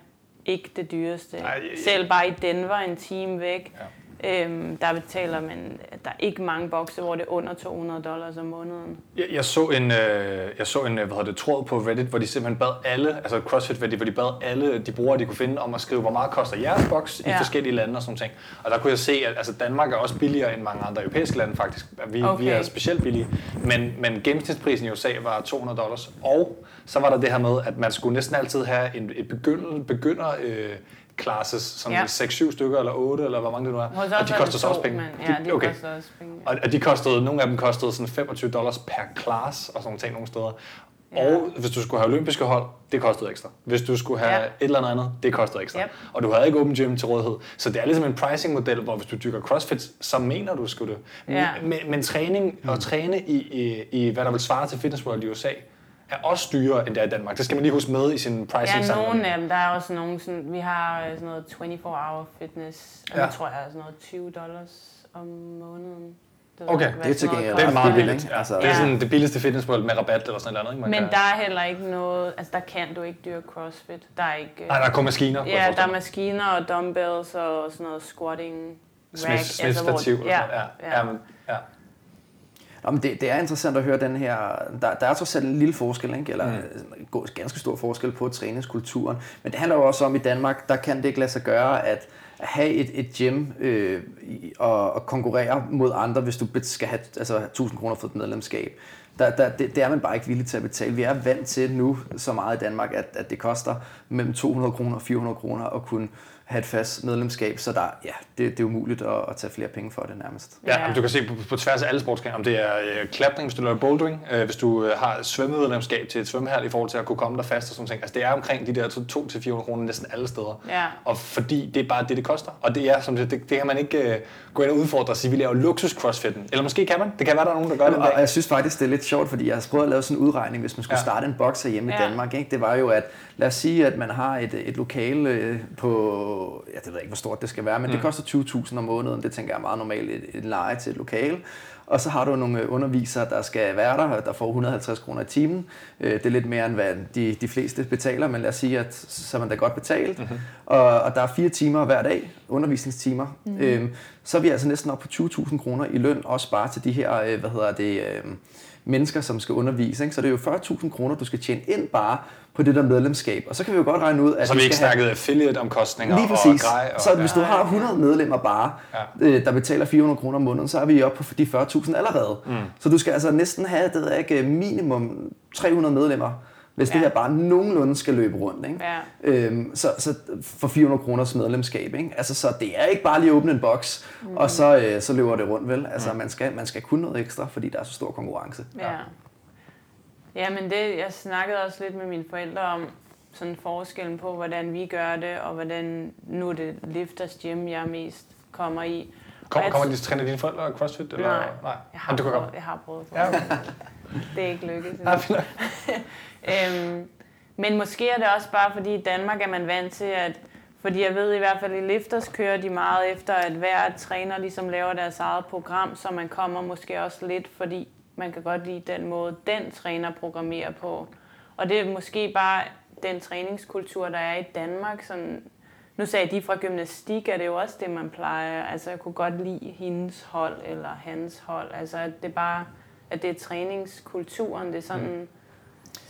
ikke det dyreste. Ej, Selv bare i Denver, en time væk, ja Øhm, der betaler man, der er ikke mange bokse, hvor det er under 200 dollars om måneden. Jeg, jeg så en, øh, jeg så en hvad hedder det, tråd på Reddit, hvor de simpelthen bad alle, altså CrossFit Reddit, hvor de bad alle de brugere, de kunne finde, om at skrive, hvor meget koster jeres boks ja. i forskellige lande og sådan ting. Og der kunne jeg se, at altså, Danmark er også billigere end mange andre europæiske lande faktisk. Vi, okay. vi er specielt billige. Men, men gennemsnitsprisen i USA var 200 dollars. Og så var der det her med, at man skulle næsten altid have en, et begynder, begynder øh, classes, som ja. 6-7 stykker eller 8, eller hvor mange det nu er. Og de koster så også penge. ja, de okay. koster også penge. Og, og de kostede, nogle af dem kostede sådan 25 dollars per class og sådan ting nogle steder. Ja. Og hvis du skulle have olympiske hold, det kostede ekstra. Hvis du skulle have ja. et eller andet, det kostede ekstra. Yep. Og du havde ikke open gym til rådighed. Så det er ligesom en pricing-model, hvor hvis du dykker CrossFit, så mener du skulle det. Ja. Men, men træning og træne i, i, i, hvad der vil svare til Fitness World i USA, er også dyrere, end det er i Danmark. Det skal man lige huske med i sin pricing Ja, nogle af dem. Der er også nogle, sådan, vi har sådan noget 24-hour fitness, og ja. det tror jeg er sådan noget 20 dollars om måneden. Det okay, det er til gengæld det er meget billigt. Ja. Altså, det er sådan det billigste fitnessmål med rabat eller sådan noget. Ikke? Man Men kan... der er heller ikke noget, altså der kan du ikke dyrke crossfit. Der er ikke... Nej, der er kun maskiner. Ja, der er maskiner og dumbbells og sådan noget squatting. Rack, Smith, altså, stativ. Ja, ja, ja. ja, men, ja. Jamen, det, det er interessant at høre den her... Der, der er trods alt en lille forskel, ikke? eller mm. en ganske stor forskel på træningskulturen. Men det handler jo også om, i Danmark, der kan det ikke lade sig gøre, at at have et, et gym øh, og, og konkurrere mod andre, hvis du skal have altså, 1000 kroner for et medlemskab. Der, der, det, det er man bare ikke villig til at betale. Vi er vant til nu så meget i Danmark, at, at det koster mellem 200 kroner og 400 kroner at kunne have et fast medlemskab, så der, ja, det, det er umuligt at, at tage flere penge for det nærmest. Ja, ja. du kan se på, på tværs af alle sportsgrene, om det er øh, klatring, hvis du laver bouldering, øh, hvis du øh, har svømmemedlemskab til et svømmehal i forhold til at kunne komme der fast og sådan ting. Altså det er omkring de der 2-400 kroner næsten alle steder. Ja. Og fordi det er bare det, det koster. Og det er, som det, det, kan man ikke øh, gå ind og udfordre og sige, vi laver luksus crossfitten. Eller måske kan man. Det kan være, der er nogen, der gør det. Og jeg synes faktisk, det er lidt sjovt, fordi jeg har prøvet at lave sådan en udregning, hvis man skulle ja. starte en boks hjemme ja. i Danmark. Ikke? Det var jo, at lad os sige, at man har et, et lokale øh, på, jeg ved ikke, hvor stort det skal være, men mm. det koster 20.000 om måneden. Det tænker jeg er meget normalt et, et leje til et lokale. Og så har du nogle øh, undervisere, der skal være der, der får 150 kroner i timen. Øh, det er lidt mere, end hvad de, de fleste betaler, men lad os sige, at så er man da godt betalt. Mm-hmm. Og, og der er fire timer hver dag, undervisningstimer. Mm-hmm. Øhm, så er vi altså næsten op på 20.000 kroner i løn, også bare til de her, hvad hedder det, øh, mennesker, som skal undervise. Ikke? Så det er jo 40.000 kroner, du skal tjene ind bare på det der medlemskab. Og så kan vi jo godt regne ud, at Så vi ikke snakket affiliate-omkostninger Lige præcis. og grej. Og, så hvis du har 100 medlemmer bare, ja. øh, der betaler 400 kroner om måneden, så er vi oppe på de 40.000 allerede. Mm. Så du skal altså næsten have, det er ikke, minimum 300 medlemmer hvis ja. det her bare nogenlunde skal løbe rundt. Ikke? Ja. Øhm, så, så for 400 kroners medlemskab. Ikke? Altså, så det er ikke bare lige at åbne en boks, mm. og så, øh, så løber det rundt. vel. Altså, mm. man, skal, man skal kunne noget ekstra, fordi der er så stor konkurrence. Ja. Ja, men det, jeg snakkede også lidt med mine forældre om sådan forskellen på, hvordan vi gør det, og hvordan nu det Lifters Gym, jeg mest kommer i. Kommer, kommer de til at træne dine forældre CrossFit? Eller? Nej, nej. Jeg, har du prøvet, jeg har prøvet. Ja, okay. det er ikke lykkedes. øhm, men måske er det også bare, fordi i Danmark er man vant til, at fordi jeg ved i hvert fald, at i Lifters kører de meget efter, at hver træner ligesom laver deres eget program, så man kommer måske også lidt, fordi man kan godt lide den måde, den træner programmerer på. Og det er måske bare den træningskultur, der er i Danmark. Sådan, nu sagde de fra gymnastik, er det jo også det, man plejer. Altså, jeg kunne godt lide hendes hold eller hans hold. Altså, det er bare, at det er træningskulturen. Det er sådan... Mm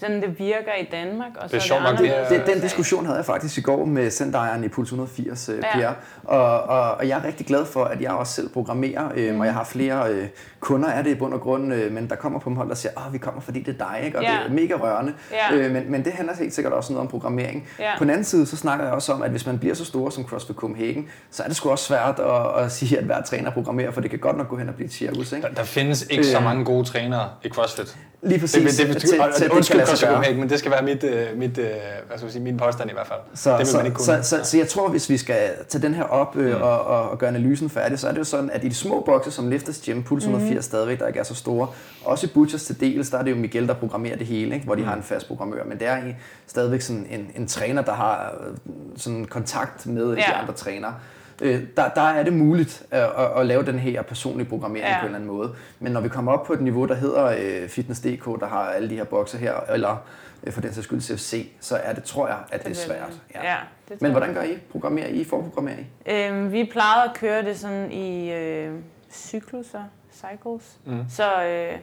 sådan det virker i Danmark. Og så det er sjovt nok. Det, det, den diskussion havde jeg faktisk i går med sendejeren i Puls 180, ja. Pierre. Og, og, og jeg er rigtig glad for, at jeg også selv programmerer, øh, mm. og jeg har flere øh, kunder af det i bund og grund, øh, men der kommer på mig hold, der siger, at vi kommer, fordi det er dig, ikke? og ja. det er mega rørende. Ja. Øh, men, men det handler helt sikkert også noget om programmering. Ja. På den anden side, så snakker jeg også om, at hvis man bliver så stor som CrossFit Copenhagen, så er det sgu også svært at, at sige, at hver træner programmerer, for det kan godt nok gå hen og blive et cirkus. Ikke? Der, der findes ikke øh, så mange gode trænere i CrossFit. Lige præcis. Det, det, det, betyder, til, til, undskyld, CrossFit Copenhagen, men det skal være mit, uh, mit, uh, hvad skal sige, min påstand i hvert fald. Så, det vil så, man ikke kunne. Så, så, så, jeg tror, hvis vi skal tage den her op øh, mm. og, og, og gøre analysen færdig, så er det jo sådan, at i de små bokse, som Lifters Gym, Puls 180 mm. stadigvæk, der ikke er så store, også i Butchers til dels, der er det jo Miguel, der programmerer det hele, ikke? hvor de mm. har en fast programmør, men det er i, stadigvæk sådan en, en træner, der har øh, sådan kontakt med ja. de andre trænere. Øh, der, der er det muligt at, at, at lave den her personlige programmering ja. På en eller anden måde. Men når vi kommer op på et niveau, der hedder øh, Fitness.dk, der har alle de her bokse her, eller øh, for den sags skyld CFC, så er det, tror jeg, at det, er svært. Ja, ja det Men hvordan gør I? Programmerer I? Forprogrammerer I? Øhm, vi plejede at køre det sådan i øh, cykluser, cycles. Mm. Så øh,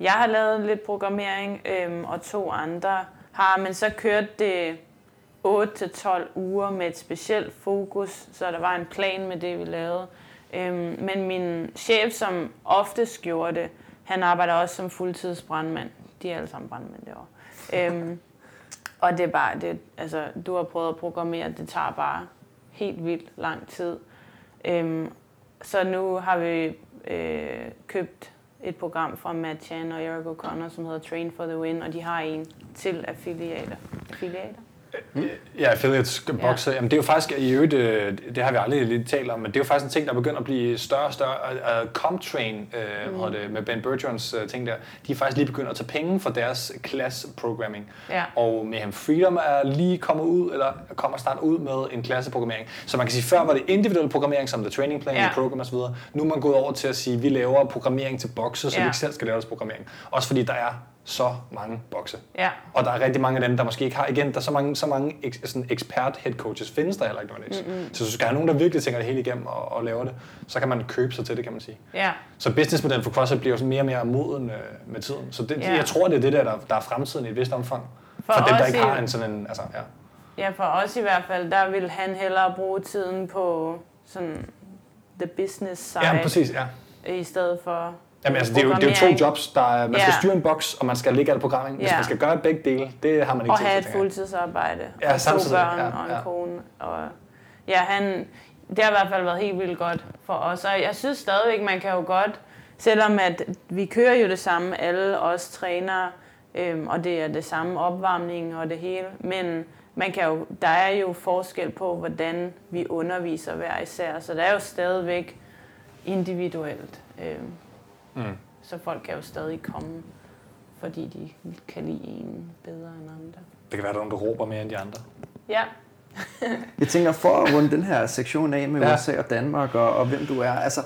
jeg har lavet lidt programmering, øh, og to andre har, men så kørte det 8-12 uger med et specielt fokus, så der var en plan med det, vi lavede. Øhm, men min chef, som oftest gjorde det, han arbejder også som fuldtidsbrandmand. De er alle sammen brandmænd derovre. Øhm, og det er bare, det, altså, du har prøvet at programmere, det tager bare helt vildt lang tid. Øhm, så nu har vi øh, købt et program fra Matt Chan og Eric O'Connor, som hedder Train for the Win, og de har en til affiliater. affiliater. Ja, affiliates bokse. Ja. Jamen, det er jo faktisk, i øvrigt, øh, det har vi aldrig lidt talt om, men det er jo faktisk en ting, der begynder at blive større og større. Uh, Comtrain, uh, mm. det, med Ben Bergeron's uh, ting der, de er faktisk lige begyndt at tage penge for deres class programming. Ja. Og Mayhem Freedom er lige kommet ud, eller kommer snart ud med en klasseprogrammering. Så man kan sige, før var det individuel programmering, som the training plan, Ja. program osv. Nu er man gået over til at sige, vi laver programmering til bokse, så Ja. vi ikke selv skal lave deres programmering. Også fordi der er så mange bokse. Ja, Og der er rigtig mange af dem, der måske ikke har, igen, der er så mange, så mange ek, sådan expert head coaches, findes der heller ikke nødvendigvis. Mm-hmm. Så hvis du skal have nogen, der virkelig tænker det hele igennem og, og laver det, så kan man købe sig til det, kan man sige. ja, Så businessmodellen for CrossFit bliver jo mere og mere moden øh, med tiden. Så det, Ja. jeg tror, det er det der, der, der er fremtiden i et vist omfang. For, For dem, der ikke har en sådan en, altså, ja. ja, for os i hvert fald, der vil han hellere bruge tiden på sådan the business side, Ja, præcis, ja. i stedet for Jamen, altså, det, er jo, det er jo to jobs. Der er, man skal Ja. styre en boks, og man skal lægge alt programmering. Hvis Ja. man skal gøre begge dele, det har man ikke Og tid have til. et tænker jeg. fuldtidsarbejde. Ja, og to samtidig, børn ja, og en ja. kone. Og, ja, han, det har i hvert fald været helt vildt godt for os. Og jeg synes stadigvæk, man kan jo godt, selvom at vi kører jo det samme, alle os trænere, øhm, og det er det samme opvarmning og det hele, men man kan jo, der er jo forskel på, hvordan vi underviser hver især, så der er jo stadigvæk individuelt. Øhm, Mm. så folk kan jo stadig komme, fordi de kan lide en bedre end andre. Det kan være, der er nogen, der råber mere end de andre. Ja, Jeg tænker, for at runde den her sektion af med Ja. USA og Danmark og, og hvem du er. Altså,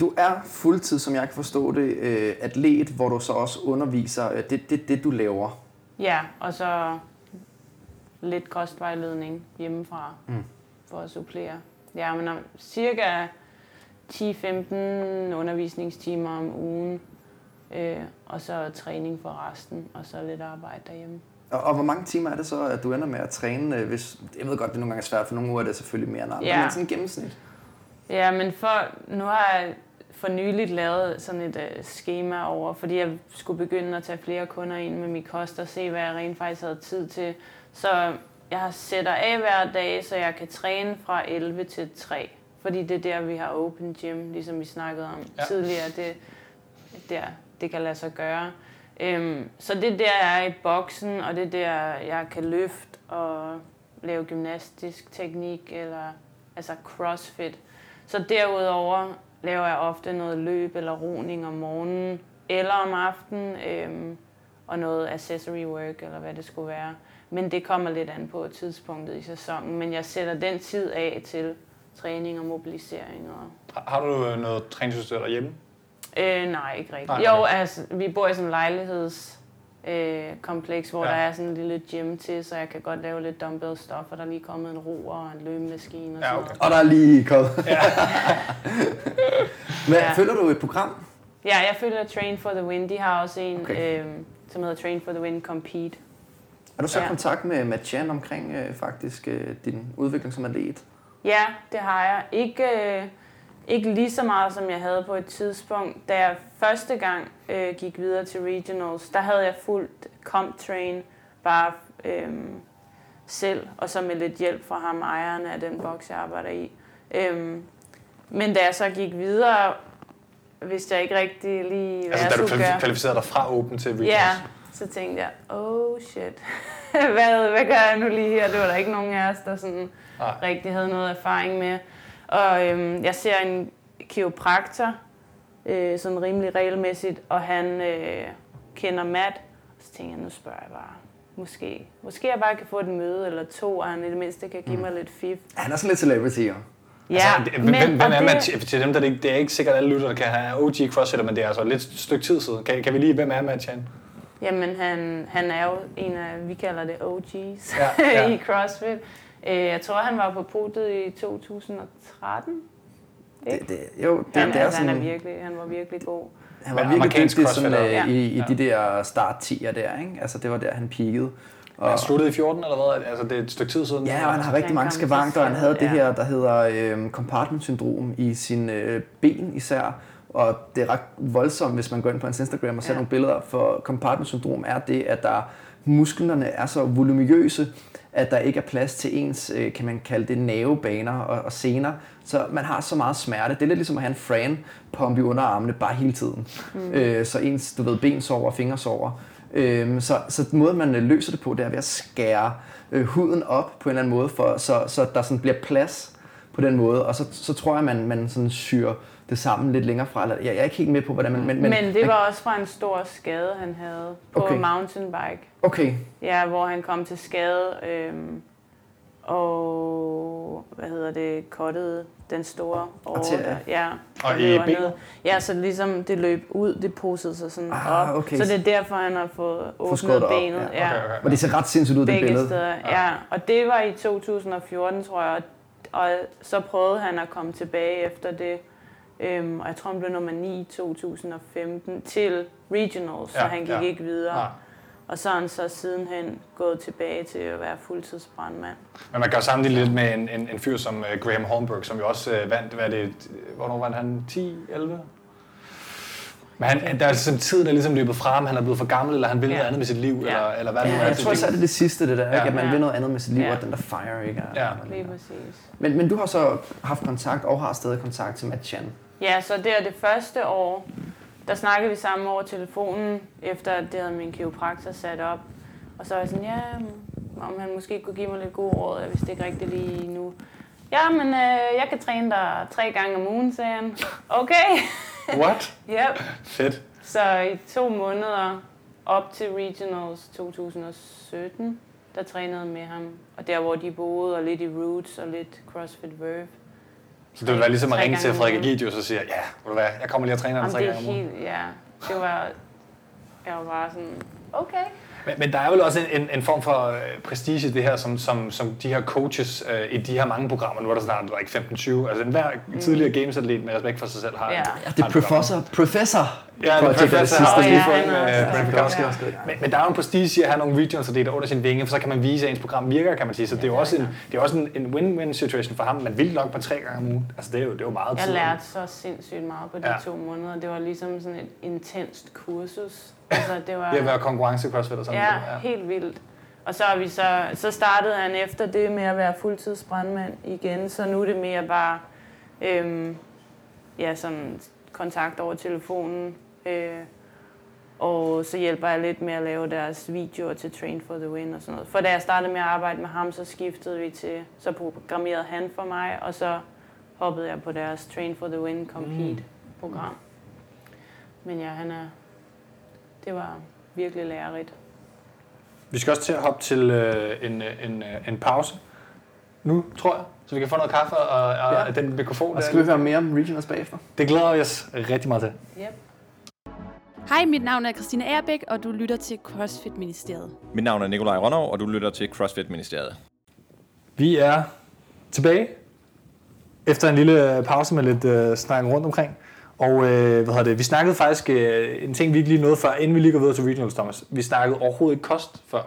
du er fuldtid, som jeg kan forstå det, øh, atlet, hvor du så også underviser. Øh, Det, det, det du laver. Ja, og så lidt kostvejledning hjemmefra Mm. mm. for at supplere. Ja, men om cirka 10-15 undervisningstimer om ugen, øh, og så træning for resten, og så lidt arbejde derhjemme. Og, og hvor mange timer er det så, at du ender med at træne? øh, Hvis, jeg ved godt, det nogle gange er svært, for nogle uger er det selvfølgelig mere end andre. Ja. Men sådan en gennemsnit. Ja, men for, nu har jeg for nyligt lavet sådan et uh, schema over, fordi jeg skulle begynde at tage flere kunder ind med min kost og se, hvad jeg rent faktisk havde tid til. Så jeg sætter af hver dag, så jeg kan træne fra 11 til 3. Fordi det er der, vi har open gym, ligesom vi snakkede om Ja. tidligere. Det, der, det kan lade sig gøre. Øhm, så det er der, er i boksen, og det er der, jeg kan løfte og lave gymnastisk teknik, eller altså crossfit. Så derudover laver jeg ofte noget løb eller roning om morgenen, eller om aftenen, øhm, og noget accessory work, eller hvad det skulle være. Men det kommer lidt an på tidspunktet i sæsonen. Men jeg sætter den tid af til træning og mobilisering. Og, Har- du øh, noget træningsudstyr derhjemme? øh, nej, ikke rigtigt. Nej, Nej, okay. Jo, altså, vi bor i sådan en lejligheds øh, kompleks, hvor Ja. der er sådan en lille gym til, så jeg kan godt lave lidt dumbbell stuff, og der er lige kommet en ro og en løbemaskine og Ja, sådan okay. noget. Og der er lige kommet. Ja. Men Ja. følger du et program? Ja, jeg følger Train for the Win. De har også en, Okay. øhm, som hedder Train for the Win Compete. Er du så i Ja. kontakt med Matt Chan omkring øh, faktisk øh, din udvikling som atlet? Ja, det har jeg. Ikke, øh, ikke lige så meget, som jeg havde på et tidspunkt. Da jeg første gang øh, gik videre til regionals, der havde jeg fuldt CompTrain bare øh, selv, og så med lidt hjælp fra ham, ejeren af den boks, jeg arbejder i. Øh, men da jeg så gik videre, vidste jeg ikke rigtig lige, hvad Altså, jeg da du skulle gøre. kvalificerede dig fra Open til Regionals. Ja, så tænkte jeg, oh shit, hvad, hvad gør jeg nu lige her? Det var der ikke nogen af os, der sådan Nej. rigtig havde noget erfaring med. Og øhm, jeg ser en kiropraktor, øh, sådan rimelig regelmæssigt, og han øh, kender Matt. Og så tænker jeg, nu spørger jeg bare, måske, måske jeg bare kan få et møde eller to, og han i det mindste kan give Mm. mig lidt fif. Han er sådan lidt celebrity, jo. Ja, altså, det, hvem, hvem er det- Matt? Til dem, der det, ikke- det er ikke sikkert alle lytter, der kan have OG CrossFitter, men det er altså lidt stykke tid siden. Kan, kan vi lige, hvem er Matt Chan? Jamen, han, han er jo en af, vi kalder det OG's Ja, ja. i CrossFit. Øh, Jeg tror, han var på podiet i 2013. Det, det, jo, det, Han, det er altså, han, er sådan, virkelig, han var virkelig god. han var Men virkelig dygtig sådan, øh, i, i Ja. de der start 10'er der, ikke? Altså, det var der, han peakede. Og, Han sluttede i 14 eller hvad? Altså, det er et stykke tid siden. Ja, og han har rigtig Han mange skavanker. Han havde det skade, her, der hedder øh, compartment syndrom i sine øh, ben især. Og det er ret voldsomt, hvis man går ind på hans Instagram og ser Ja. nogle billeder. For compartment syndrom er det, at der musklerne er så voluminøse, at der ikke er plads til ens, øh, kan man kalde det, nervebaner og, og sener. Så man har så meget smerte. Det er lidt ligesom at have en fran pump i underarmene bare hele tiden. Mm. Øh, så ens, du ved, ben sover og fingre sover. Øhm, så, så den måde, man øh, løser det på, det er ved at skære øh, huden op på en eller anden måde, for, så, så der sådan bliver plads på den måde. Og så, så tror jeg, man, man sådan syr det sammen lidt længere fra. Eller, jeg, jeg er ikke helt med på, hvordan man... Men, Men, men det var også fra en stor skade, han havde på Okay. okay. mountainbike. Okay, Ja, hvor han kom til skade, øhm, og hvad hedder det, kottede den store åre. Ja, Og det i var benet? ned. Ja, så ligesom det løb ud, det posede sig sådan Ah, op. okay. Så det er derfor, han har fået åbnet det op, benet. ja. Okay, okay. og det ser ret sindssygt ud, det Begge billede. steder, ja. Og det var i 2014, tror jeg. Og, og så prøvede han at komme tilbage efter det. Øhm, og jeg tror, han blev nummer 9 i 2015 til Regionals, så Ja, han gik ja. ikke videre. Nej. Og så er han så sidenhen gået tilbage til at være fuldtidsbrandmand. Men man kan jo sammenligne lidt med en, en, en fyr som uh, Graham Holmberg, som jo også uh, vandt, hvad er det, øh, hvornår vandt han? 10, 11? Men han, der er sådan en tid, der er ligesom løbet fra ham, han er blevet for gammel, eller han vil Ja. noget andet med sit liv, Ja. eller, eller hvad det nu Ja, er. jeg tror så er det det sidste, det der, ikke? Ja. at man Ja. vil noget andet med sit liv, Ja. og den der fire, ikke? Ja. Lige præcis. Men, men du har så haft kontakt, og har stadig kontakt til Matt Chan. Ja, så det er det første år, der snakkede vi sammen over telefonen, efter at det havde min kiropraktor sat op. Og så var jeg sådan, ja, om han måske kunne give mig lidt gode råd, jeg vidste ikke rigtig lige nu. Ja, men øh, jeg kan træne dig tre gange om ugen, sagde han. Okay. What? yep. Fedt. Så i to måneder op til Regionals 2017, der trænede med ham. Og der, hvor de boede, og lidt i Roots og lidt CrossFit Verve. Så det vil være ligesom at ringe til Frederik ugen. Egidius og sige, ja, ved du hvad, jeg kommer lige og træner dig tre det er gange om ugen. ja, det var, jeg var bare sådan, okay. Men, men der er vel også en, en, en form for øh, prestige i det her, som, som, som de her coaches øh, i de her mange programmer, nu er der snart er ikke 15-20, altså enhver tidligere gamesatlet med respekt for sig selv har Ja. Ja, det er professor, professor Ja, det er er det professor. sidste Og ja, lige fået med er. Men, men der er jo en prestige i at have nogle regionsatleter under sin vinge, for så kan man vise, at ens program virker, kan man sige. Så det er jo også en, det er også en, en win-win situation for ham. Man vil nok på tre gange om ugen. Altså, det er jo, det er jo meget Jeg tid. lærte så sindssygt meget på de Ja. to måneder. Det var ligesom sådan et intenst kursus. Altså, det var, Det at være konkurrence crossfit og sådan ja, noget. helt vildt. Og så, er vi så, så startede han efter det med at være fuldtidsbrandmand igen, så nu er det mere bare øhm, ja, sådan kontakt over telefonen. Øh, og så hjælper jeg lidt med at lave deres videoer til Train for the Win og sådan noget. For da jeg startede med at arbejde med ham, så skiftede vi til, så programmerede han for mig, og så hoppede jeg på deres Train for the Win Compete-program. Men ja, han er, det var virkelig lærerigt. Vi skal også til at hoppe til øh, en, øh, en, øh, en pause nu, tror jeg. Så vi kan få noget kaffe og, og Ja. den mikrofon Og der. skal vi høre mere om regionals bagefter? Det glæder vi os rigtig meget til. Yep. Hej, mit navn er Christina Erbæk, og du lytter til CrossFit Ministeriet. Mit navn er Nikolaj Rønnow, og du lytter til CrossFit Ministeriet. Vi er tilbage efter en lille pause med lidt øh, snakken rundt omkring. Og øh, hvad hedder det, vi snakkede faktisk øh, en ting, vi ikke lige nåede før, inden vi lige går videre til regionals, Thomas. Vi snakkede overhovedet ikke kost før.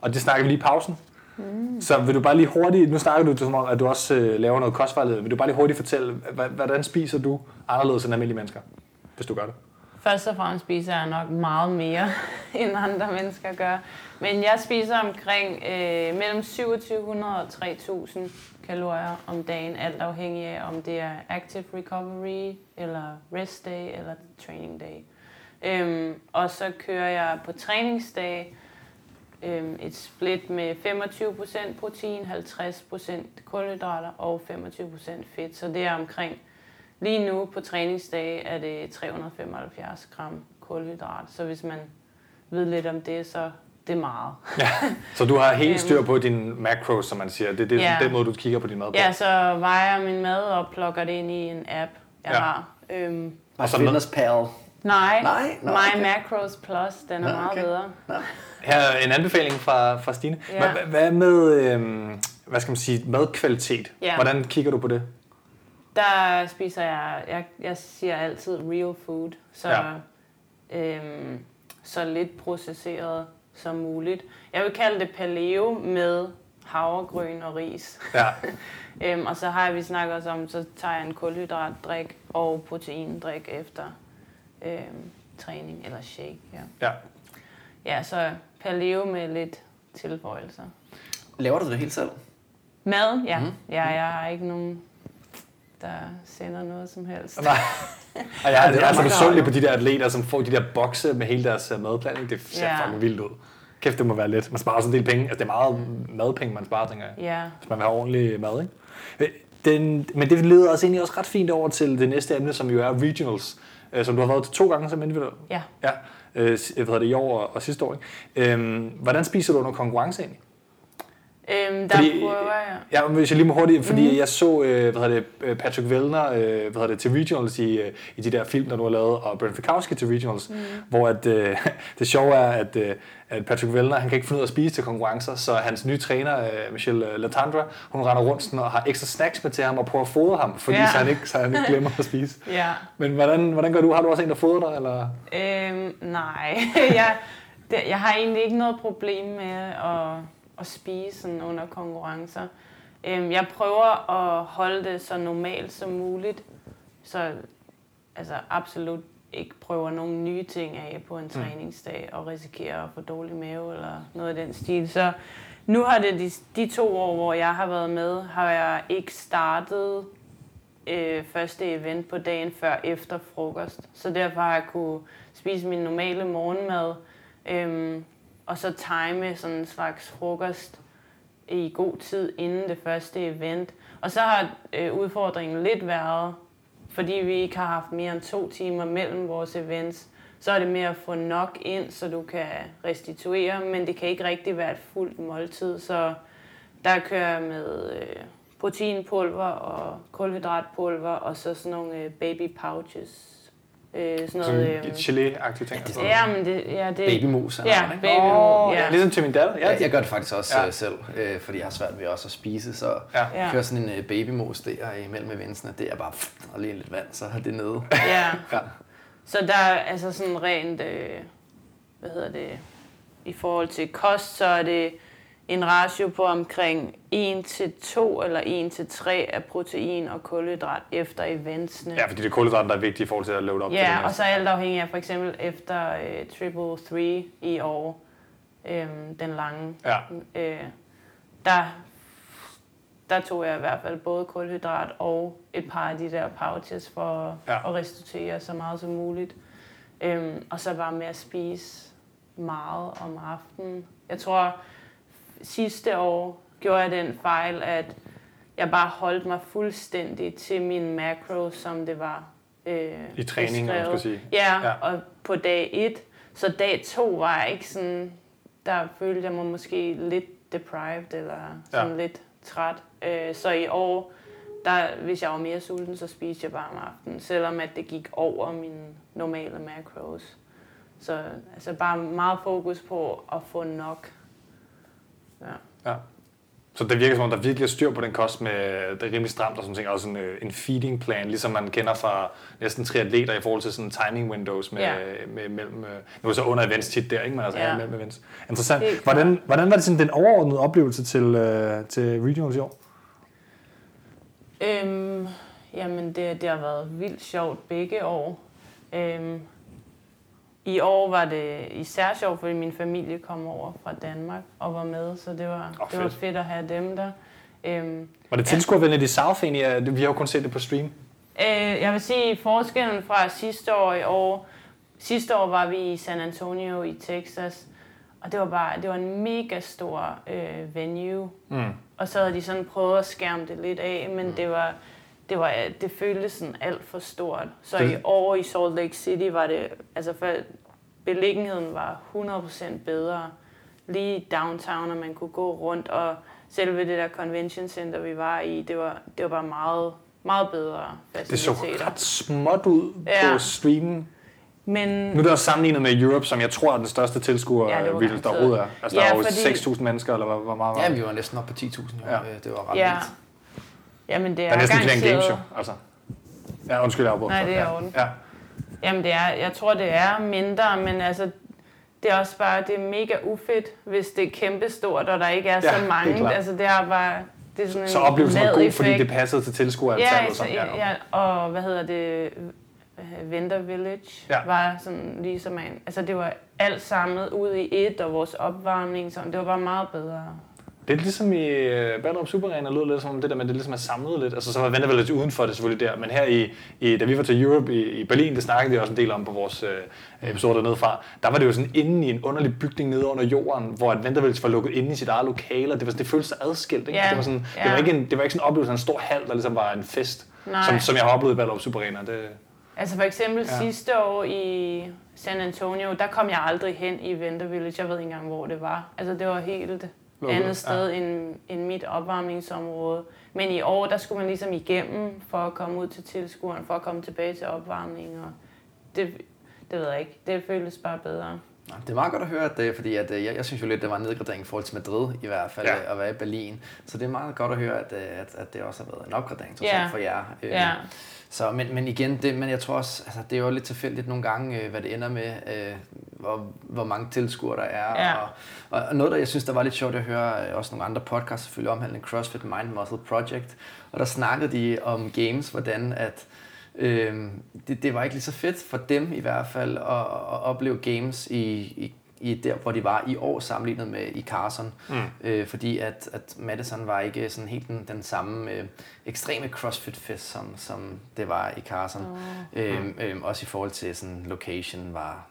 Og det snakkede vi lige i pausen. Mm. Så vil du bare lige hurtigt, nu snakker du som om, at du også øh, laver noget kostvejledning. Vil du bare lige hurtigt fortælle, hvordan spiser du anderledes end almindelige mennesker, hvis du gør det? Først og fremmest spiser jeg nok meget mere, end andre mennesker gør. Men jeg spiser omkring øh, mellem 2700 og 3000 kalorier om dagen, alt afhængig af, om det er active recovery, eller rest day, eller training day. Øhm, og så kører jeg på træningsdag øhm, et split med 25% protein, 50% kulhydrater og 25% fedt. Så det er omkring Lige nu på træningsdag er det 375 gram kulhydrat, så hvis man ved lidt om det, så det er meget. Ja. Så du har helt styr på dine macros, som man siger. Det, det er Ja. ja. den måde, du kigger på din mad på. Ja, så vejer jeg min mad og plukker det ind i en app, jeg Ja. har. Øhm, Og så Fitness Pal. nej, Nej? Nå, My okay. Macros Plus, den er Nå, meget okay. bedre. Her er en anbefaling fra, fra Stine. Ja. Hvad, hvad med, øhm, hvad skal man sige, madkvalitet? Ja. Hvordan kigger du på det? Der spiser jeg, jeg, jeg siger altid real food, så, Ja. øhm, så lidt processeret som muligt. Jeg vil kalde det paleo med havregryn og ris. Ja. Øhm, og så har vi snakket også om, så tager jeg en kulhydratdrik og proteindrik efter øhm, træning eller shake. Ja. ja. ja, så paleo med lidt tilføjelser. Laver du det helt selv? Mad, ja. Mm. ja. Jeg har ikke nogen, der sender noget som helst. Nej. Og jeg, er jeg er så mange, der misundelig på de der atleter, som får de der bokse med hele deres øh, madplanning. Det ser Ja. fucking vildt ud. Kæft, det må være let. Man sparer også en del penge. Altså, det er meget madpenge, man sparer, tænker jeg. Ja, Hvis man vil have ordentlig mad, ikke? Øh, Den, men det leder os egentlig også ret fint over til det næste emne, som jo er regionals, øh, som du har været til to gange som individuel. ja. Ja, øh, hvad hedder det, i år og, og sidste år. Ikke? Øhm, hvordan spiser du under konkurrence egentlig? Øhm, der Fordi- prøver jeg. Ja, hvis jeg lige må hurtigt, fordi Mhm. mm. jeg så øh, hvad hedder det, øh, Patrick Vellner øh, hvad hedder det, til regionals i, øh, i de der film, der nu er lavet, og Brent Fikowski til regionals, mm. hvor at, øh, det sjove er, at, øh, at Patrick Vellner, han kan ikke finde ud af at spise til konkurrencer, så hans nye træner, øh, Michelle øh, Latandra, hun render rundt sådan, og har ekstra snacks med til ham og prøver at fodre ham, fordi ja. så, han ikke, så han ikke glemmer at spise. Ja. Men hvordan, hvordan gør du? Har du også en, der fodrer dig? Eller? Øhm, nej, jeg, det, jeg har egentlig ikke noget problem med at, at spise sådan under konkurrencer. Øhm, jeg prøver at holde det så normalt som muligt, så altså absolut ikke prøver nogle nye ting af på en træningsdag og risikerer at få dårlig mave eller noget af den stil. Så nu har det de, de to år, hvor jeg har været med, har jeg ikke startet øh, første event på dagen før efter frokost. Så derfor har jeg kunne spise min normale morgenmad, øhm, og så time sådan en slags frokost i god tid inden det første event. Og så har øh, udfordringen lidt været, fordi vi ikke har haft mere end to timer mellem vores events, så er det med at få nok ind, så du kan restituere, men det kan ikke rigtig være et fuldt måltid, så der kører jeg med øh, proteinpulver og kulhydratpulver, og så sådan nogle øh, baby pouches. Øh, sådan Sådan noget, et gelé-agtige ting? altså. ja, men det, ja, det, Babymos. eller Ja, noget, ikke? baby Åh, ja. ja. Ligesom til min datter. Ja, Ja, jeg gør det faktisk også Ja. ja. selv, øh, fordi jeg har svært ved også at spise, så Ja. ja. Ja. kører sådan en øh, babymos der imellem eventsene, det er bare og lige lidt vand, så er det nede. ja. Ja. Så der er altså sådan rent, øh, hvad hedder det, i forhold til kost, så er det en ratio på omkring 1 til 2 eller 1 til 3 af protein og kulhydrat efter eventsene. ja, fordi det er kulhydrater, der er vigtige i forhold til at load op til Ja, det og så alt afhængig af for eksempel efter øh, Triple 3 i år, øh, den lange, Ja. øh, der, der tog jeg i hvert fald både kulhydrat og et par af de der pouches for Ja. at restituere så meget som muligt. Øhm, og så bare med at spise meget om aftenen. Jeg tror, sidste år gjorde jeg den fejl, at jeg bare holdt mig fuldstændig til min macro, som det var øh, I træning, man skal sige. Ja, Ja. og på dag 1. Så dag 2 var jeg ikke sådan, der følte jeg mig måske lidt deprived, eller sådan ja. lidt træt. Øh, så i år, der, hvis jeg var mere sulten, så spiste jeg bare om aftenen, selvom at det gik over mine normale macros. Så altså bare meget fokus på at få nok. Ja. Så det virker som om, der virkelig er styr på den kost med, det er rimelig stramt og sådan ting, og sådan øh, en feeding plan, ligesom man kender fra næsten triatleter i forhold til sådan timing windows med, Ja. med, mellem, øh, nu så under events tit der, ikke? Men altså Ja. mellem events. Interessant. Hvordan, hvordan var det sådan den overordnede oplevelse til, øh, til regionals i år? Øhm, jamen, det, det har været vildt sjovt begge år. Øhm, I år var det især sjovt, fordi min familie kom over fra Danmark og var med, så det var, oh, det var fedt. at have dem der. Øhm, Var det tilskuervenligt i South egentlig? Ja, Vi har jo kun set det på stream. Øh, jeg vil sige, forskellen fra sidste år i år, sidste år var vi i San Antonio i Texas, og det var bare, det var en mega stor øh, venue. Mm. Og så havde de sådan prøvet at skærme det lidt af, men det var, det var, det føltes sådan alt for stort. Så Det- i år i Salt Lake City var det, altså for beliggenheden var 100% bedre. lige i downtown, og man kunne gå rundt, og selve det der convention center, vi var i, det var, det var bare meget, meget bedre Det så faciliteter. ret småt ud Ja. på streamen. Men Nu er det også sammenlignet med Europe, som jeg tror er den største tilskuer, Ja, ja, der overhovedet er. Altså, Ja, der er jo fordi- 6.000 mennesker, eller hvor, hvor meget var Ja, det? vi var næsten oppe på 10.000. Jo. Ja. Ja. Det var ret ja, vildt. jamen det Der er, er næsten flere end Games, jo. garanteret- Altså. Ja, undskyld, jeg afbryder. Nej, det er ja. orden. Ja. Jamen det er, jeg tror det er mindre, men altså det er også bare, det er mega ufedt, hvis det er kæmpestort, og der ikke er Ja, så det er mange. Altså det er bare, det er sådan en Så oplevelsen var god, fordi effekt. det passede til tilskuerantallet. Ja, og altså, sådan, ja, ja, og hvad hedder det, Venter Village ja. var sådan ligesom en, altså det var alt samlet ud i et, og vores opvarmning, sådan, det var bare meget bedre. Det er ligesom i Battle of Super Arena, lyder lidt som om det der at det ligesom er samlet lidt. Altså, så var Venter lidt udenfor det selvfølgelig der, men her i, i da vi var til Europe i, i Berlin, det snakkede vi også en del om på vores uh, episode dernede fra, der var det jo sådan inde i en underlig bygning nede under jorden, hvor at Village var lukket inde i sit eget lokale, og det, var, det føltes så adskilt. Ikke? Ja, Det, var sådan, det, ja. var ikke en, det var ikke sådan en oplevelse af en stor hal, der ligesom var en fest, Nej. som, som jeg har oplevet i Battle of Super Arena. Det, Altså for eksempel Ja. ja. sidste år i San Antonio, der kom jeg aldrig hen i Venter Village. Jeg ved ikke engang, hvor det var. Altså det var helt Lukket, andet sted end, end mit opvarmningsområde. Men i år, der skulle man ligesom igennem for at komme ud til tilskueren, for at komme tilbage til opvarmning. Og det, det ved jeg ikke. Det føles bare bedre. Det er meget godt at høre, at det, fordi at, øh, jeg, jeg synes jo lidt, det var en nedgradering i forhold til Madrid i hvert fald, Ja. ja. at være i Berlin. Så det er meget godt at høre, at, øh, at, at det også har været en opgradering trods Ja. alt for jer. Øh, Ja. Så, men, men igen, det, men jeg tror også, altså, det er jo lidt tilfældigt nogle gange, øh, hvad det ender med, øh, hvor, hvor mange tilskuere der er. Ja. Og, og, og noget, der jeg synes, der var lidt sjovt at høre, øh, også nogle andre podcasts selvfølgelig omhandlende CrossFit Mind Muscle Project, og der snakkede de om games, hvordan at øh, det, det var ikke lige så fedt for dem i hvert fald at, at opleve games i, i i der, hvor de var i år sammenlignet med i Carson. Mm. Øh, fordi at, at Madison var ikke sådan helt den, den samme øh, ekstreme CrossFit-fest, som, som det var i Carson. Oh. Øh, øh, også i forhold til sådan location var...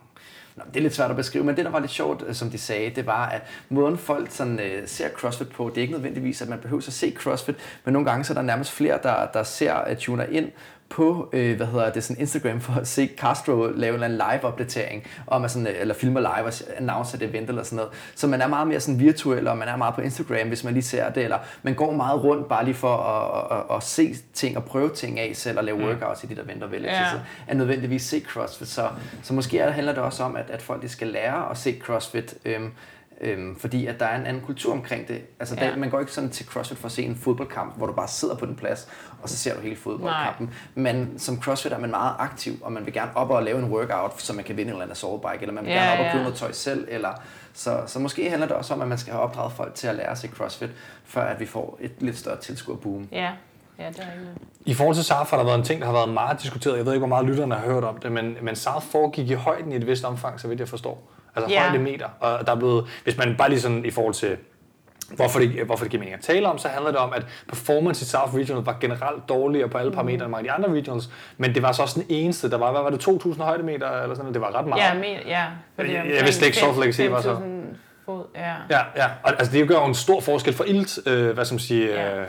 Nå, det er lidt svært at beskrive, men det, der var lidt sjovt, øh, som de sagde, det var, at måden folk sådan, øh, ser CrossFit på, det er ikke nødvendigvis, at man behøver at se CrossFit, men nogle gange så er der nærmest flere, der, der ser, uh, tuner ind på, øh, hvad hedder det, sådan Instagram for at se Castro lave en live-opdatering, om at sådan, øh, eller filmer live og announce et event eller sådan noget. Så man er meget mere sådan virtuel, og man er meget på Instagram, hvis man lige ser det, eller man går meget rundt bare lige for at, at, at, at se ting og prøve ting af selv, og lave workouts i de der venter vel. Ja. Så er nødvendigvis se CrossFit. Så, så måske er, handler det også om, at, at folk de skal lære at se CrossFit, øhm, Øhm, fordi at der er en anden kultur omkring det. Altså, ja. Der, man går ikke sådan til CrossFit for at se en fodboldkamp, hvor du bare sidder på den plads, og så ser du hele fodboldkampen. Men som CrossFit er man meget aktiv, og man vil gerne op og lave en workout, så man kan vinde en eller anden assault bike, eller man vil Ja, gerne op og ja. købe noget tøj selv. Eller, så, så måske handler det også om, at man skal have opdraget folk til at lære se CrossFit, før at vi får et lidt større tilskuerboom. Ja, ja det er. I forhold til South har der været en ting, der har været meget diskuteret. Jeg ved ikke, hvor meget lytterne har hørt om det, men, men South foregik i højden i et vist omfang, så vidt jeg forstår. Altså Ja. højdemeter. Og der er blevet, hvis man bare lige sådan i forhold til, hvorfor det, hvorfor det giver mening at tale om, så handler det om, at performance i South Regional var generelt dårligere på alle parametre end mange af de andre regionals, men det var så også den eneste. Der var, hvad var det, 2.000 højdemeter eller sådan noget? Det var ret meget. Ja, men, ja. fordi Jeg- jeg omkring vidste ikke, Salt Lake City var så- 5.000 Fod, ja. Ja, ja. Og, altså, det gør jo en stor forskel for ilt, øh, hvad som siger, Ja. øh,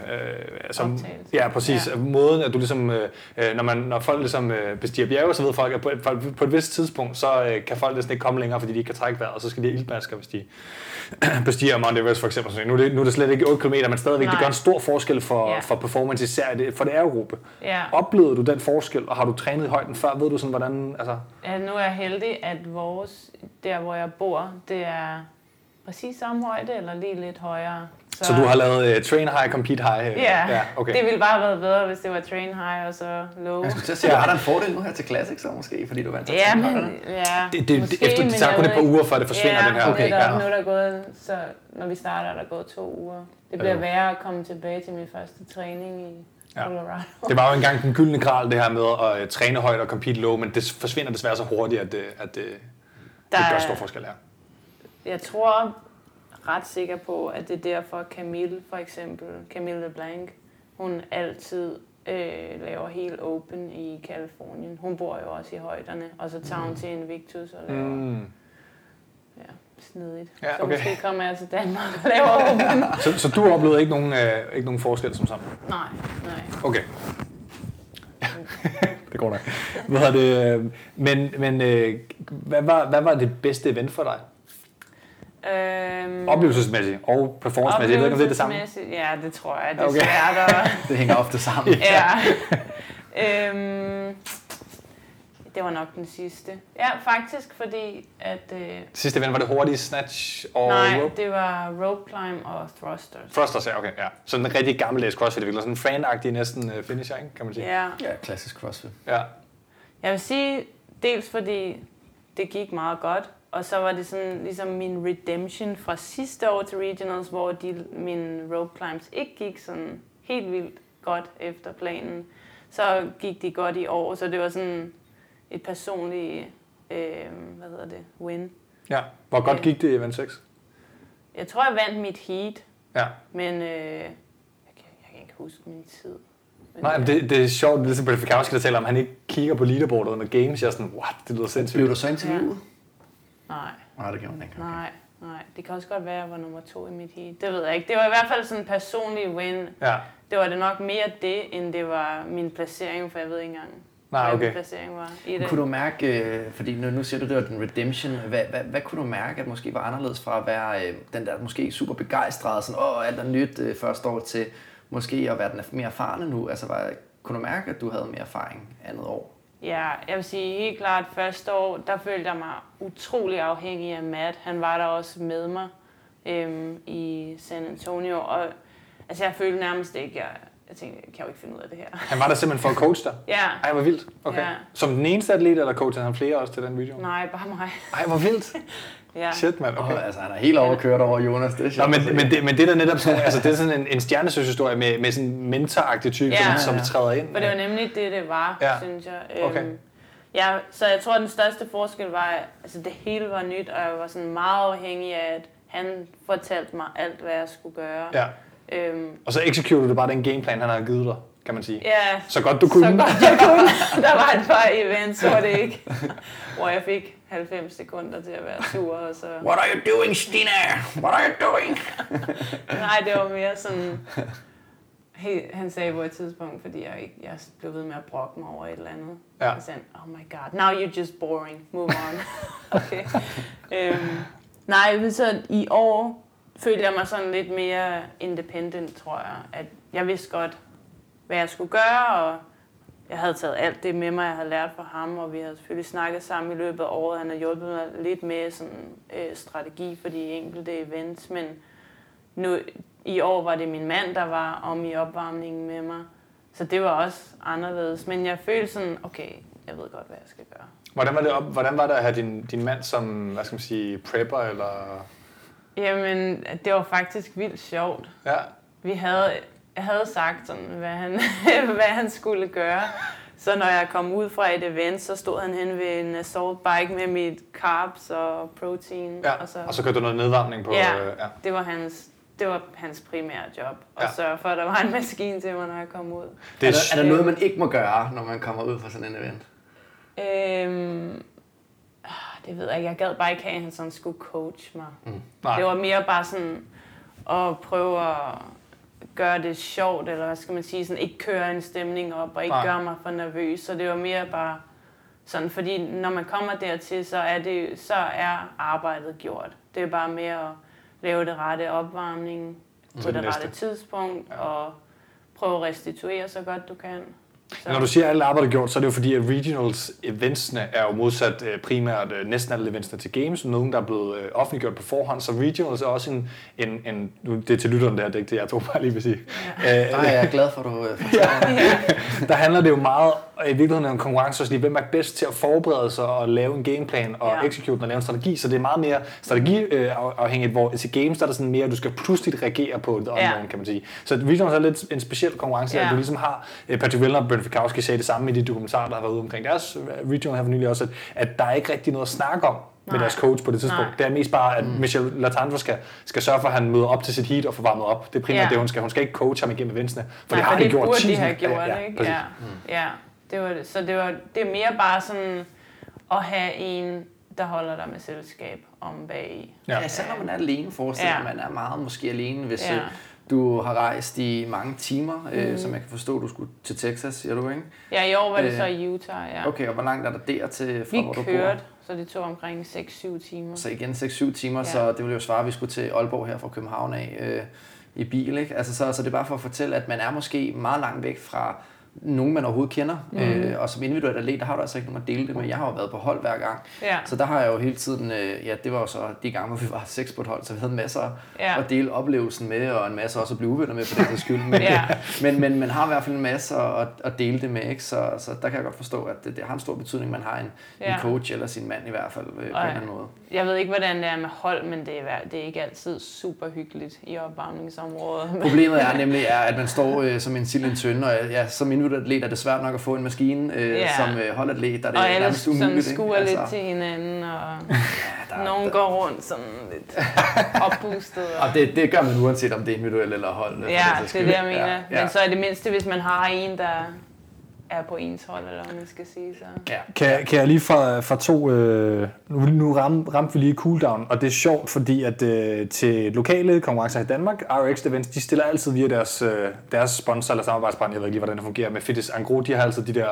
altså, Optagelse. ja, præcis. Ja. Måden, at du ligesom, øh, øh, når, man, når folk ligesom øh, bestiger bjerge, så ved folk, at på, et- på, på et vist tidspunkt, så øh, kan folk næsten ikke komme længere, fordi de ikke kan trække vejret, og så skal de have iltmasker, hvis de bestiger Mount Everest for eksempel. Så Nu er, det, nu er det slet ikke 8 km, men stadigvæk, Nej. det gør en stor forskel for, Ja. for performance, især det, for det aerobe. ja. Oplevede du den forskel, og har du trænet i højden før? Ved du sådan, hvordan, altså, Ja, nu er jeg heldig, at vores, der hvor jeg bor, det er præcis samme højde, eller lige lidt højere. så du har lavet uh, train high, compete high? øh, Ja, ja okay. det ville bare have været bedre, hvis det var train high og så low. Jeg skulle til at sige, Ja. er der en fordel nu her til Classic så måske, fordi du vandt til Ja, men, ja, Det, det, måske, det, efter, det tager kun et par uger, før det forsvinder, ja, den her. Okay, Okay, der, ja. nu er der gået, så når vi starter, er der gået to uger. Det bliver Jo. værre at komme tilbage til min første træning i Ja. Colorado. Det var jo engang den gyldne kral, det her med at uh, træne højt og compete low, men det forsvinder desværre så hurtigt, at, det, at det, det gør stor forskel her. Jeg tror ret sikker på, at det er derfor Camille for eksempel, Camille LeBlanc, hun altid øh, laver helt open i Kalifornien. Hun bor jo også i højderne, og så tager hun til Invictus og laver mm. Mm. ja, snedigt. Ja, Så okay. måske kommer jeg til Danmark og laver open. Så, så du oplevede ikke nogen, øh, ikke nogen forskel som sammen? nej, nej. Okay. det går nok. Hvad er det, men men øh, hvad, var, hvad var det bedste event for dig? Øhm, Oplevelsesmæssigt og performancemæssigt. Jeg ved ikke, om det er det samme. Ja, det tror jeg. Det er Okay. svært at... Det hænger ofte sammen. ja. øhm, det var nok den sidste. Ja, faktisk, fordi at... Øh, Sidste event var det hurtige snatch og nej, rope. det var rope climb og thrusters. Thrusters, ja, okay, ja. Sådan en rigtig gammeldags crossfit, virkelig. Sådan en fan-agtig næsten uh, finisher, ikke, kan man sige. Ja, Ja, klassisk CrossFit. Ja. jeg vil sige, dels fordi det gik meget godt, og så var det sådan ligesom min redemption fra sidste år til regionals, hvor de, mine rope climbs ikke gik sådan helt vildt godt efter planen. Så gik de godt i år, så det var sådan et personligt, øh, hvad hedder det, win. ja. Hvor godt Ja. gik det i event 6? Jeg tror, jeg vandt mit heat, Ja. men øh, jeg, kan, jeg kan ikke huske min tid. Men, Nej, men det, det er sjovt, det er ligesom Brett Fikowski, der taler om, at han ikke kigger på leaderboardet under games. Jeg er sådan, what, det lyder sindssygt. Blev du så interviewet? Nej, Nej, det kan man ikke. Okay. nej, nej. Det kan også godt være, at jeg var nummer to i mit heat. Det ved jeg ikke. Det var i hvert fald sådan en personlig win. Ja, Det var det nok mere det, end det var min placering, for jeg ved ikke engang, nej, hvad okay. min placering var i det. Kunne du mærke, øh, fordi nu, nu siger du, det var den redemption, hvad, hvad, hvad kunne du mærke, at måske var anderledes fra at være øh, den der måske super begejstrede, sådan, åh, alt er nyt øh, første år, til måske at være den mere erfarne nu? Altså, var, kunne du mærke, at du havde mere erfaring andet år? Ja, jeg vil sige helt klart, første år, der følte jeg mig utrolig afhængig af Matt. Han var der også med mig øhm, i San Antonio, og altså, jeg følte nærmest ikke, jeg, jeg tænkte, jeg kan jo ikke finde ud af det her. Han var der simpelthen for at coach dig? Ja, Ej, hvor vildt. Okay. Ja. Som den eneste atlet, eller coachede han flere også til den video? nej, bare mig. Ej, hvor vildt. Ja. Shit, mand. Okay. Okay. altså, han er helt overkørt over Jonas, det er Nå, sjovt at se. men, men, det, men det der netop sådan, altså det er sådan en, en stjernesøgshistorie med, med sådan en mentoragtig type, Ja. som, som Ja. træder ind. For det var nemlig det, det var, Ja. synes jeg. Okay. ja, så jeg tror, at den største forskel var, at altså, det hele var nyt, og jeg var sådan meget afhængig af, at han fortalte mig alt, hvad jeg skulle gøre. Ja. Øhm, Og så executed du bare den gameplan, han har givet dig, kan man sige. ja, Så godt du kunne. Så godt jeg kunne. Der var et par events, hvor det ikke, hvor jeg fik 90 sekunder til at være sur, og så... What are you doing, Stina? What are you doing? Nej, det var mere sådan... Hey, han sagde på et tidspunkt, fordi jeg, ikke, jeg blev ved med at brokke mig over et eller andet. Ja. Han sagde, oh my god, now you're just boring, move on. okay. øhm, nej, så i år følte jeg mig sådan lidt mere independent, tror jeg. At jeg vidste godt, hvad jeg skulle gøre, og jeg havde taget alt det med mig, jeg havde lært fra ham, og vi havde selvfølgelig snakket sammen i løbet af året. Han har hjulpet mig lidt med sådan, øh, strategi for de enkelte events, men nu, i år var det min mand, der var om i opvarmningen med mig. Så det var også anderledes. Men jeg følte sådan, okay, jeg ved godt, hvad jeg skal gøre. Hvordan var det, op, hvordan var det at have din, din mand som, hvad skal man sige, prepper, eller... Jamen, det var faktisk vildt sjovt. Ja, Vi havde, havde sagt, sådan, hvad, han, hvad han skulle gøre. Så når jeg kom ud fra et event, så stod han hen ved en assault bike med mit carbs og protein. ja. Og så, Og så kørte du noget nedvarmning på... Ja. øh, ja. det var hans det var hans primære job, at Ja. sørge for, at der var en maskine til mig, når jeg kom ud. Det Er er, der, er der noget, man ikke må gøre, når man kommer ud fra sådan en event? Øhm, ah, det ved jeg ikke. Jeg gad bare ikke have, at han sådan skulle coach mig. Mm. nej. Det var mere bare sådan at prøve at gøre det sjovt, eller hvad skal man sige, sådan ikke køre en stemning op, og ikke Nej. gøre mig for nervøs. Så det var mere bare sådan, fordi når man kommer dertil, så er, det, så er arbejdet gjort. Det er bare med at lave det rette opvarmning på Til det det rette tidspunkt, og prøve at restituere så godt du kan. Så. Når du siger, at alt arbejdet er gjort, så er det jo fordi, at regionals eventsene er jo modsat øh, primært øh, næsten alle eventsene til games, nogle der er blevet øh, offentliggjort på forhånd, så regionals er også en, en, en det er til lytteren der, det er ikke det, jeg tog bare lige vil sige. Ja. Øh, Nej, jeg er glad for, at du mig. der handler det jo meget i virkeligheden om konkurrence, så hvem er bedst til at forberede sig og lave en gameplan og Ja. execute den og lave en strategi, så det er meget mere strategiafhængigt, hvor til games der er der sådan mere, at du skal pludselig reagere på det Ja. online, kan man sige. Så regionals er lidt en speciel konkurrence, ja. Ja. at du ligesom har, Patrick Vellner og Brent Fikowski sagde det samme i de dokumentarer, der har været ude omkring deres øh, regional her for nylig også, at, at der er ikke rigtig noget at snakke om med Nej. deres coach på det tidspunkt. Nej. Det er mest bare, at mm. Michelle Latandro skal, skal sørge for, at han møder op til sit heat og får varmet op. Det er primært Ja. det, hun skal. Hun skal ikke coache ham igennem eventsene, for Nej, det har for de det gjort burde de 10.000 have gjort, ja, ja, ikke? præcis. Ja, ja. Det var det. Så det, var, det er mere bare sådan at have en, der holder dig med selskab om bag i. Ja. Ja, selv når man er alene, forestiller Øh, Ja. ja. man er meget måske alene, hvis Ja. Du har rejst i mange timer, mm. øh, som jeg kan forstå, du skulle til Texas, siger du, ikke? Ja, i år var det Øh, så i Utah, ja. Okay, og hvor langt er der dertil fra, Vi hvor du kørte, bor? så det tog omkring 6-7 timer. Så igen 6-7 timer. Ja. så det ville jo svare, at vi skulle til Aalborg her fra København af øh, i bil. Ikke? Altså, så, så det er bare for at fortælle, at man er måske meget langt væk fra nogen, man overhovedet kender. Mm. Øh, og som individuel atlet, der har du altså ikke nogen at dele det med. Jeg har jo været på hold hver gang. Ja. Så der har jeg jo hele tiden, øh, ja, det var jo så de gange, hvor vi var seks på et hold, så vi havde masser Ja. at dele oplevelsen med, og en masse også at blive uvenner med for den skyld. Men, Ja. men, men man har i hvert fald en masse at, at dele det med, ikke? Så, så der kan jeg godt forstå, at det, det har en stor betydning, man har en, ja. En coach eller sin mand i hvert fald, øh, på en eller anden måde. Jeg ved ikke, hvordan det er med hold, men det er, det er ikke altid super hyggeligt i opvarmningsområdet. Problemet er nemlig, er, at man står øh, som en sild i en tønde, og ja, som individuel atlet er det svært nok at få en maskine. Øh, Ja. Som øh, holdatlet, der er det og alle nærmest sådan umuligt. ikke? skuer lidt til hinanden, og der- nogen der- går rundt sådan lidt oppustet. Og, Og det, det gør man uanset om det er individuelt eller hold. den ja, det er det, jeg mener. Ja, ja. Men så er det mindste, hvis man har en, der er på ens hold, eller hvad man skal sige. Så. Ja. Kan, kan jeg lige fra, fra to... Øh, nu nu ram, ramte vi lige cooldown, og det er sjovt, fordi at øh, til lokale konkurrencer i Danmark, RX Events, de stiller altid via deres, øh, deres sponsor eller samarbejdspartner, jeg ved ikke lige, hvordan det fungerer, med Fitness Angro, de har altid de der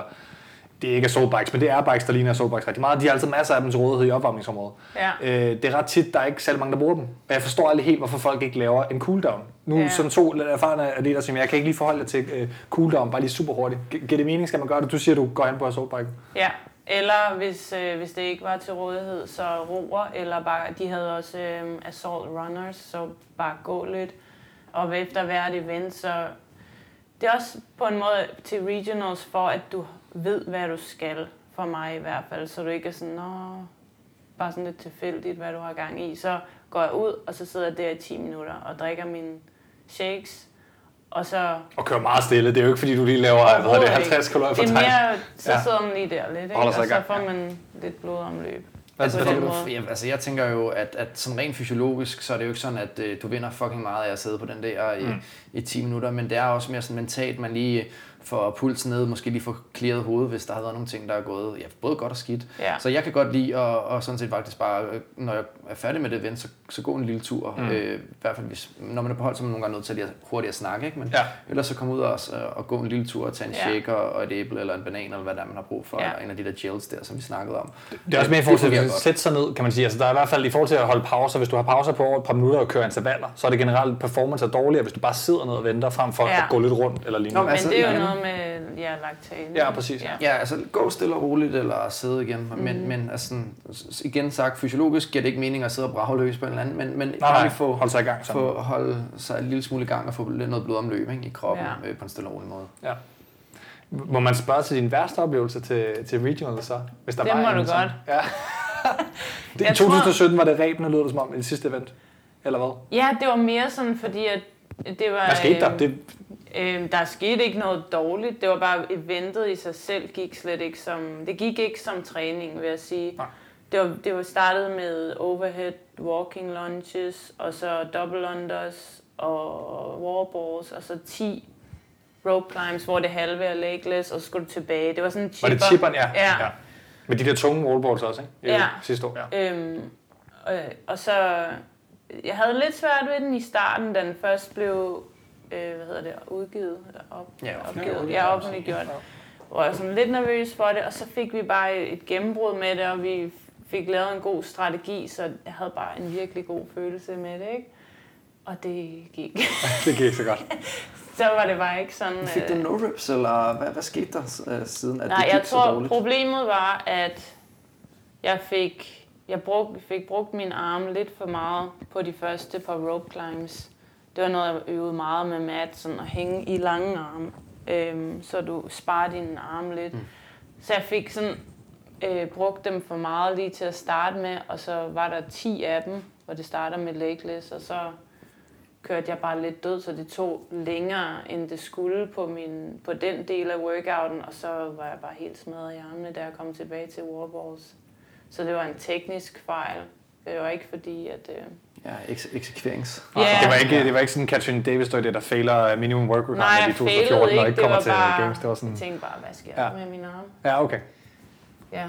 det er ikke assault bikes, men det er bikes, der ligner assault bikes rigtig meget. De har altid masser af dem til rådighed i opvarmningsområdet. Ja. Øh, det er ret tit, der er ikke særlig mange, der bruger dem. Og jeg forstår aldrig helt, hvorfor folk ikke laver en cooldown. Nu ja. Sådan to lidt erfarne atleter, som jeg kan ikke lige forholde dig til øh, cooldown, bare lige super hurtigt. Gi- Giver det mening, skal man gøre det? Du siger, du går hen på assault bike. Ja, eller hvis, øh, hvis det ikke var til rådighed, så roer, eller bare, de havde også øh, assault runners, så bare gå lidt. Og efter hvert event, så det er også på en måde til regionals, for at du ved, hvad du skal, for mig i hvert fald, så du ikke er sådan, Nå, bare sådan lidt tilfældigt, hvad du har gang i. Så går jeg ud, og så sidder jeg der i 10 minutter og drikker mine shakes, og så Og kører meget stille. Det er jo ikke, fordi du lige laver hvad det, Overhovedet 50 kalorier for det er mere, så Ja. sidder man lige der lidt, ikke? Og så får ja. man lidt blodomløb. Altså, fordi ja, altså, jeg tænker jo, at, at sådan rent fysiologisk, så er det jo ikke sådan, at øh, du vinder fucking meget af at sidde på den der i, mm. i 10 minutter, men det er også mere sådan mentalt, man lige får pulsen ned, måske lige får clearet hovedet, hvis der har været nogle ting, der er gået ja, både godt og skidt. Ja. Så jeg kan godt lide at, og sådan set faktisk bare, når jeg er færdig med det event, så, så gå en lille tur. Mm. Øh, I hvert fald, hvis, når man er på hold, så er man nogle gange nødt til at lige hurtigt at snakke, ikke? men Ja. ellers så komme ud og, og gå en lille tur og tage en Ja. shaker og et æble eller en banan, eller hvad der er, man har brug for, Ja. eller en af de der gels der, som vi snakkede om. Det er også mere i forhold til at sætte sig ned, kan man sige. Altså, der er i hvert fald i forhold til at holde pauser. Hvis du har pauser på over et par minutter og kører intervaller, så er det generelt performance er dårligere, hvis du bare sidder ned og venter, frem for Ja. at gå lidt rundt eller lignende. Nå, Men Altså, det er jo ja. Noget med ja, laktat. Ja, præcis, ja. Ja, altså gå stille og roligt eller sidde igen. Mm. Men, men altså, igen sagt, fysiologisk giver det ikke mening at sidde og brage løs på en eller anden, men, men Nej, nej, få, holde sig i gang få holde sig en lille smule i gang og få lidt noget blodomløb ikke, i kroppen Ja. øh, på en stille og rolig måde. Ja. Må man spørge til din værste oplevelse til, til regional så? Hvis der Det var må en, du sådan? godt. Ja. det, I Jeg tror- 2017 var det ræbende, lød det som om, i det sidste event. Eller hvad? Ja, det var mere sådan, fordi at det var... Hvad skete der? øh, Det, Øh, der skete ikke noget dårligt. Det var bare eventet i sig selv gik slet ikke som... Det gik ikke som træning, vil jeg sige. Nej. Det var, det var startet med overhead walking lunges, og så double unders og warballs, og så 10 rope climbs, hvor det halve er legless, og så skulle du tilbage. Det var sådan en var chipper. det chipperen? Ja. Ja. ja. Med de der tunge wallballs også, ikke? Ja. Sidste år, ja. Øhm, øh, og så, jeg havde lidt svært ved den i starten, da den først blev, øh, hvad hedder det, udgivet, eller op, Ja, opgivet, ja, offentliggjort. Hvor jeg var sådan lidt nervøs for det, og så fik vi bare et gennembrud med det, og vi fik lavet en god strategi, så jeg havde bare en virkelig god følelse med det, ikke? Og det gik. Det gik så godt. så var det bare ikke sådan... Fik du øh, no rips, eller hvad, hvad skete der øh, siden, at Nej, det gik jeg så tror, dårligt? problemet var, at jeg fik, jeg brug, fik brugt min arm lidt for meget på de første par rope climbs. Det var noget, jeg øvede meget med Matt, sådan at hænge i lange arme, øhm, så du sparer dine arme lidt. Mm. Så jeg fik sådan øh, brugt dem for meget lige til at starte med, og så var der 10 af dem, hvor det starter med legless, og så kørte jeg bare lidt død, så det tog længere, end det skulle på, min, på den del af workouten, og så var jeg bare helt smadret i armene, da jeg kom tilbage til warballs. Så det var en teknisk fejl. Det var ikke fordi, at... Øh, Ja, eks- eksekverings. Ja. Altså, det, var ikke, det var ikke sådan Catherine Davis, der, der fejler minimum work requirement nej, i jeg 2014, failede og ikke. ikke Det kommer var til bare... games. Det var sådan, Jeg tænkte bare, hvad sker Ja. med min arm? ja, okay. Ja.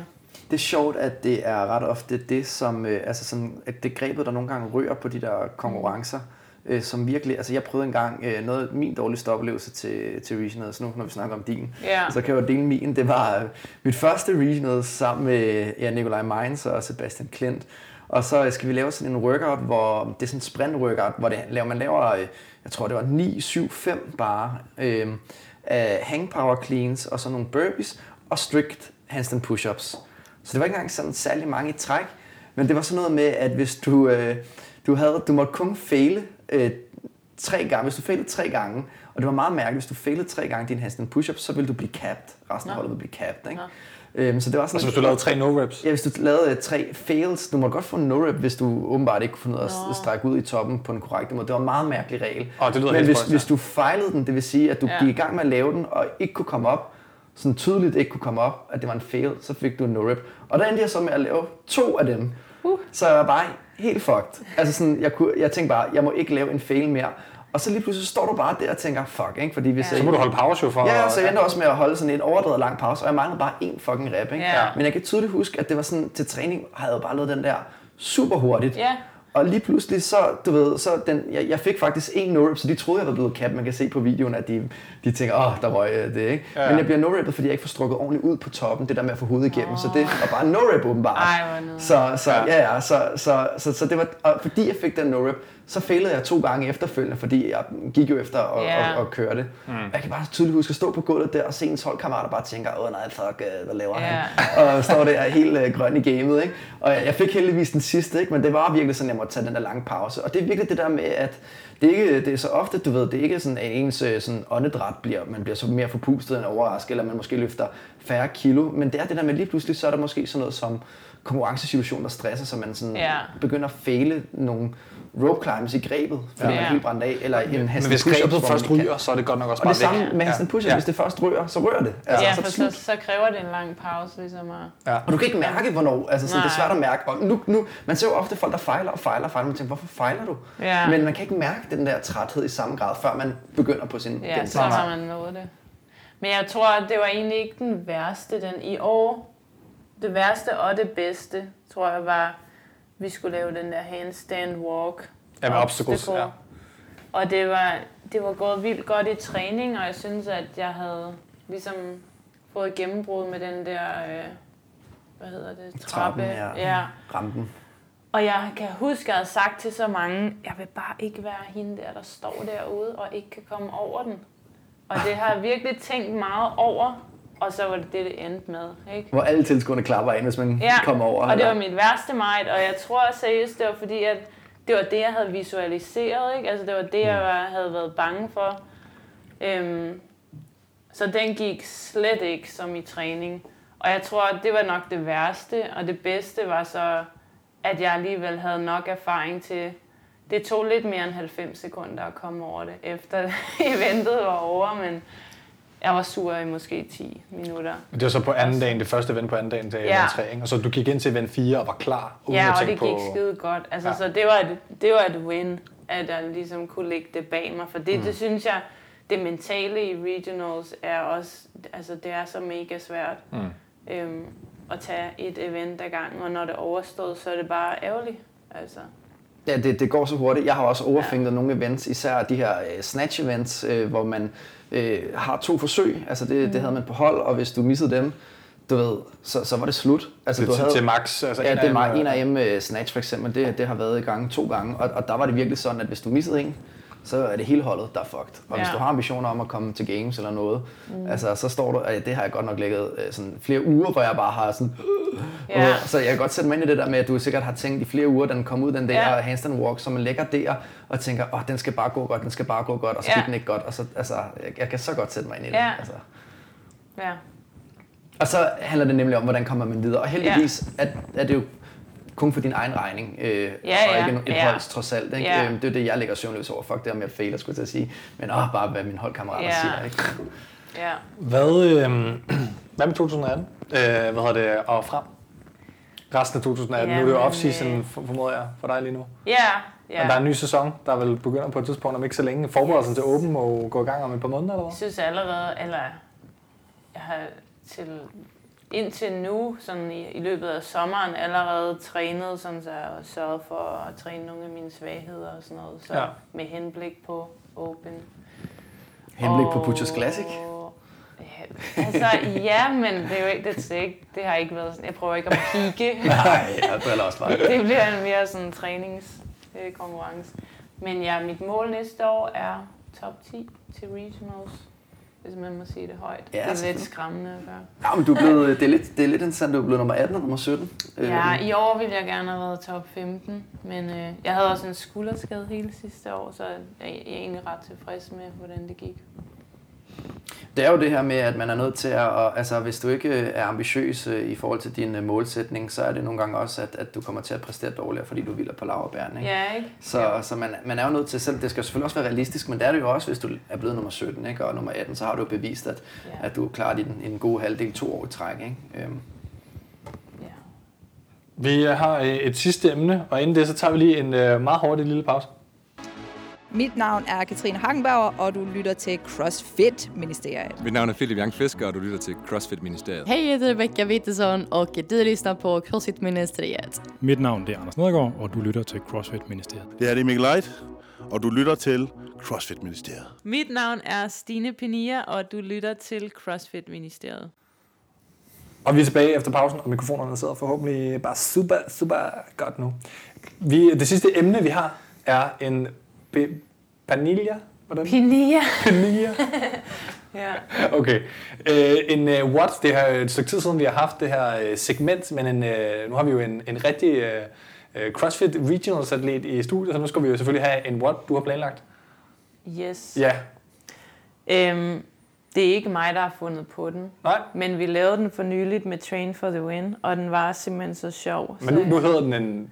Det er sjovt, at det er ret ofte det, som, øh, altså sådan, at det grebet, der nogle gange rører på de der konkurrencer. Øh, som virkelig, altså jeg prøvede engang øh, noget min dårligste oplevelse til, til regionals, nu når vi snakker om din, Ja. så kan jeg jo dele min. Det var øh, mit første regionals sammen med ja, Nikolaj Mainz og Sebastian Klint. Og så skal vi lave sådan en workout, hvor det er sådan en sprint workout, hvor det, laver, man laver, øh, jeg tror det var 9, 7, 5 bare, øh, af hang power cleans og så nogle burpees og strict handstand push-ups. Så det var ikke engang sådan særlig mange i træk, men det var sådan noget med, at hvis du, øh, du, havde, du måtte kun faile øh, tre gange, hvis du failede tre gange, og det var meget mærkeligt, hvis du failede tre gange din handstand push-ups, så ville du blive capped. Resten af holdet ville blive capped, ikke? Øhm, så det var sådan, Altså hvis du lavede tre no-reps. Ja, hvis du lavede øh, tre fails, du må godt få en no-rep, hvis du åbenbart ikke kunne finde ud af at strække ud i toppen på en korrekt måde. Det var en meget mærkelig regel. Åh, det lyder Men hvis, hvis du fejlede den, det vil sige, at du Ja. gik i gang med at lave den, og ikke kunne komme op, sådan tydeligt ikke kunne komme op, at det var en fail, så fik du en no-rep. Og der endte jeg så med at lave to af dem. Uh. Så jeg var bare helt fucked. Altså sådan, jeg, kunne, jeg tænkte bare, jeg må ikke lave en fail mere. Og så lige pludselig står du bare der og tænker, fuck, ikke? Fordi hvis Ja. jeg Så må du holde pause jo for... Ja, så jeg endte også med at holde sådan en overdrevet lang pause, og jeg manglede bare én fucking rep, ikke? Ja. Men jeg kan tydeligt huske, at det var sådan, til træning havde jeg jo bare lavet den der super hurtigt. Ja. Og lige pludselig så, du ved, så den, jeg, jeg fik faktisk en no så de troede, jeg var blevet cap. Man kan se på videoen, at de, de tænker, åh, der røg jeg det, ikke? Ja. Men jeg bliver no fordi jeg ikke får strukket ordentligt ud på toppen, det der med at få hovedet igennem. Så det var bare no rep åbenbart. Ej. Så, så Ja. ja, så, så, så, så, det var, og fordi jeg fik den no-rep, så failede jeg to gange efterfølgende, fordi jeg gik jo efter at, at, at køre det. Mm. Jeg kan bare tydeligt huske at stå på gulvet der og se ens holdkammerater bare tænker, åh nej, fuck, øh, hvad laver Ja. han? Og står der helt øh, grøn i gamet, ikke? Og jeg, jeg fik heldigvis den sidste, ikke? Men det var virkelig sådan, jeg måtte tage den der lange pause. Og det er virkelig det der med, at det er, ikke, det er så ofte, du ved, det er ikke sådan, at ens øh, sådan åndedræt bliver, man bliver så mere forpustet end overrasket, eller man måske løfter færre kilo. Men det er det der med, lige pludselig, så er der måske sådan noget som konkurrencesituation, der stresser, så man sådan Ja. begynder at fejle nogle rope climbs i grebet, fordi Ja. man er helt brændt af, eller en Men handstand hvis grebet først ryger, så er det godt nok også Og bare det samme væk. med handstand push-ups, Ja. hvis det først rører, så rører det. Altså, ja så for så, så kræver det en lang pause, ligesom at... Ja. Og du kan ikke mærke, hvornår. Altså, sådan, det er svært at mærke. Og nu, nu, man ser jo ofte folk, der fejler og fejler og fejler. Man tænker, hvorfor fejler du? Ja. Men man kan ikke mærke den der træthed i samme grad, før man begynder på sin Ja, så har man nået det. Men jeg tror, at det var egentlig ikke den værste. Den i år, det værste og det bedste, tror jeg var, vi skulle lave den der handstand walk. Ja, med obstacles, ja. Og det var, det var gået vildt godt i træning, og jeg synes, at jeg havde ligesom fået gennembrud med den der, øh, hvad hedder det, trappe. Trappen, ja. ja. Rampen. Og jeg kan huske, at jeg havde sagt til så mange, jeg vil bare ikke være hende der, der står derude og ikke kan komme over den. Og det har jeg virkelig tænkt meget over, og så var det det, det endte med. Ikke? Hvor alle tilskuerne klapper ind, hvis man Ja, kommer over. og det eller- var mit værste meget, og jeg tror seriøst, det var fordi, at det var det, jeg havde visualiseret. Ikke? Altså, det var det, jeg var, havde været bange for. Øhm, så den gik slet ikke som i træning. Og jeg tror, at det var nok det værste, og det bedste var så, at jeg alligevel havde nok erfaring til... Det tog lidt mere end 90 sekunder at komme over det, efter eventet var over, men jeg var sur i måske 10 minutter. Det var så på anden dagen, det første event på anden dagen til Ja. event 3, ikke? Og så du gik ind til event 4 og var klar, uden Ja, at og tænke det på... gik skide godt. Altså, Ja. ja. Så det var, et, det var et win, at jeg ligesom kunne lægge det bag mig. For det, mm. det synes jeg, det mentale i regionals er også, altså det er så mega svært Mm. øhm, at tage et event ad gangen, og når det er overstået, så er det bare ærgerligt. Altså. Ja, det, det går så hurtigt. Jeg har også overfinket ja. nogle events, især de her uh, snatch events, uh, hvor man uh, har to forsøg. Altså det, mm. det havde man på hold, og hvis du missede dem, du ved, så, så var det slut. Altså, Det du er til, max. Altså Ja, en det er dem, En øh, af dem uh, snatch for eksempel, det, det har været i gang to gange, og, og der var det virkelig sådan, at hvis du missede en, så er det hele holdet, der er fucked. Og ja. hvis du har ambitioner om at komme til games eller noget, mm. altså så står du, det har jeg godt nok lægget øh, sådan flere uger, hvor jeg bare har sådan, Ja. Øh, Så jeg kan godt sætte mig ind i det der med, at du sikkert har tænkt i flere uger, den kom ud, den der ja. Handstand walk, så man lægger der og tænker, åh, oh, den skal bare gå godt, den skal bare gå godt, og så Ja. gik den ikke godt. Og så, altså, jeg, jeg kan så godt sætte mig ind i det. Ja. Altså. Ja. Og så handler det nemlig om, hvordan kommer man videre. Og heldigvis ja. er, er det jo kun for din egen regning, øh, Ja, og ja, ikke et ja. hold trods alt. Ikke? Ja. Øhm, det er det, jeg lægger søvnløs over. Fuck det om jeg fejler, skulle jeg til at sige. Men åh, bare hvad mine holdkammerater Ja. siger. Ikke? Ja. Hvad, øh, hvad med 2018? Øh, hvad hedder det? Og frem? Resten af 2018. nu er det off-season, øh, for- formoder jeg, for dig lige nu. Ja. Ja. Og der er en ny sæson, der vil begynde på et tidspunkt om ikke så længe. Forberedelsen Yes. til Open må gå i gang om et par måneder, eller Jeg hvad? synes allerede, eller jeg har til indtil nu, sådan i, i løbet af sommeren, allerede trænet, sådan så jeg sørget for at træne nogle af mine svagheder og sådan noget. Så Ja. med henblik på Open. Henblik på Butchers Classic. Ja, altså, ja, men det er jo ikke, det, er ikke, det har ikke været sådan, jeg prøver ikke at kigge. Nej, jeg driller også bare. Det bliver en mere sådan træningskonkurrence. Men ja, mit mål næste år er top 10 til regionals, hvis man må sige det højt. Ja, det er lidt skræmmende at gøre. Ja, men du er blevet, det, er lidt, det er lidt interessant, du er blevet nummer 18 og nummer 17. Ja, Øh, i år ville jeg gerne have været top 15, men øh, jeg havde også en skulderskade hele sidste år, så jeg er egentlig ret tilfreds med, hvordan det gik. Det er jo det her med, at man er nødt til at, og, altså hvis du ikke er ambitiøs øh, i forhold til din øh, målsætning, så er det nogle gange også, at, at du kommer til at præstere dårligere, fordi du hviler på laverbærene. Ikke? Ja, ikke? Så, så man, man er jo nødt til selv, det skal selvfølgelig også være realistisk, men det er det jo også, hvis du er blevet nummer 17 ikke? og nummer 18, så har du jo bevist, at, Ja. at du er klar i den gode halvdel to år i træk. Ikke? Øhm, ja. Vi øh, har øh, et sidste emne, og inden det, så tager vi lige en øh, meget hurtig lille pause. Mit navn er Katrine Hagenbauer, og du lytter til CrossFit-ministeriet. Mitt namn är Filip Young Fisker och du lyssnar till Crossfit-ministeriet. Hej, jag heter Rebecca Wittesson och du lyssnar på CrossFit-ministeriet. Mit navn er Anders Nedergaard, og du lytter til CrossFit-ministeriet. Det her det er Mikkel Light, og du lytter til CrossFit-ministeriet. Mit navn er Stine Penia, og du lytter til CrossFit-ministeriet. Og vi er tilbage efter pausen, og mikrofonerne sidder forhåbentlig bare super, super godt nu. Vi, det sidste emne, vi har, er en be, panilla. Hvordan? Penia. Panilla. Ja. Okay. Øh, en uh, what, det er et stykke tid siden, vi har haft det her uh, segment, men en, uh, nu har vi jo en, en rigtig uh, CrossFit Regionals atlet i studiet, så nu skal vi jo selvfølgelig have en what, du har planlagt. Yes. Ja. Øhm, det er ikke mig, der har fundet på den. Nej, Men vi lavede den for nyligt med Train for the Win, og den var simpelthen så sjov. men nu, nu hedder den en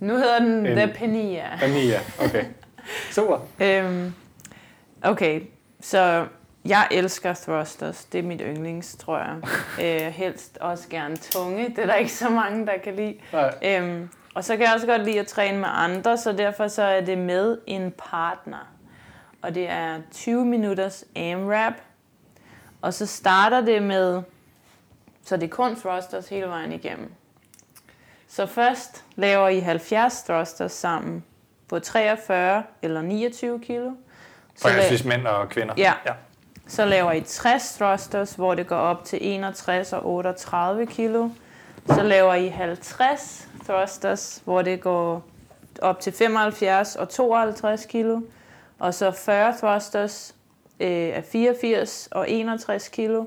nu hedder den En- The Penia. panilla. Okay. Super. Øhm, okay, så jeg elsker thrusters. Det er mit yndlings, tror jeg. øh, helst også gerne tunge. Det er der ikke så mange, der kan lide. Nej. Øhm, og så kan jeg også godt lide at træne med andre, så derfor så er det med en partner. Og det er 20 minutters AMRAP. Og så starter det med, så det er kun thrusters hele vejen igennem. Så først laver I 70 thrusters sammen på 43 eller 29 kilo. Så, Forholdsvis mænd og kvinder. Ja. ja. så laver I 60 thrusters, hvor det går op til 61 og 38 kilo. Så laver I 50 thrusters, hvor det går op til 75 og 52 kilo. Og så 40 thrusters øh, af 84 og 61 kilo.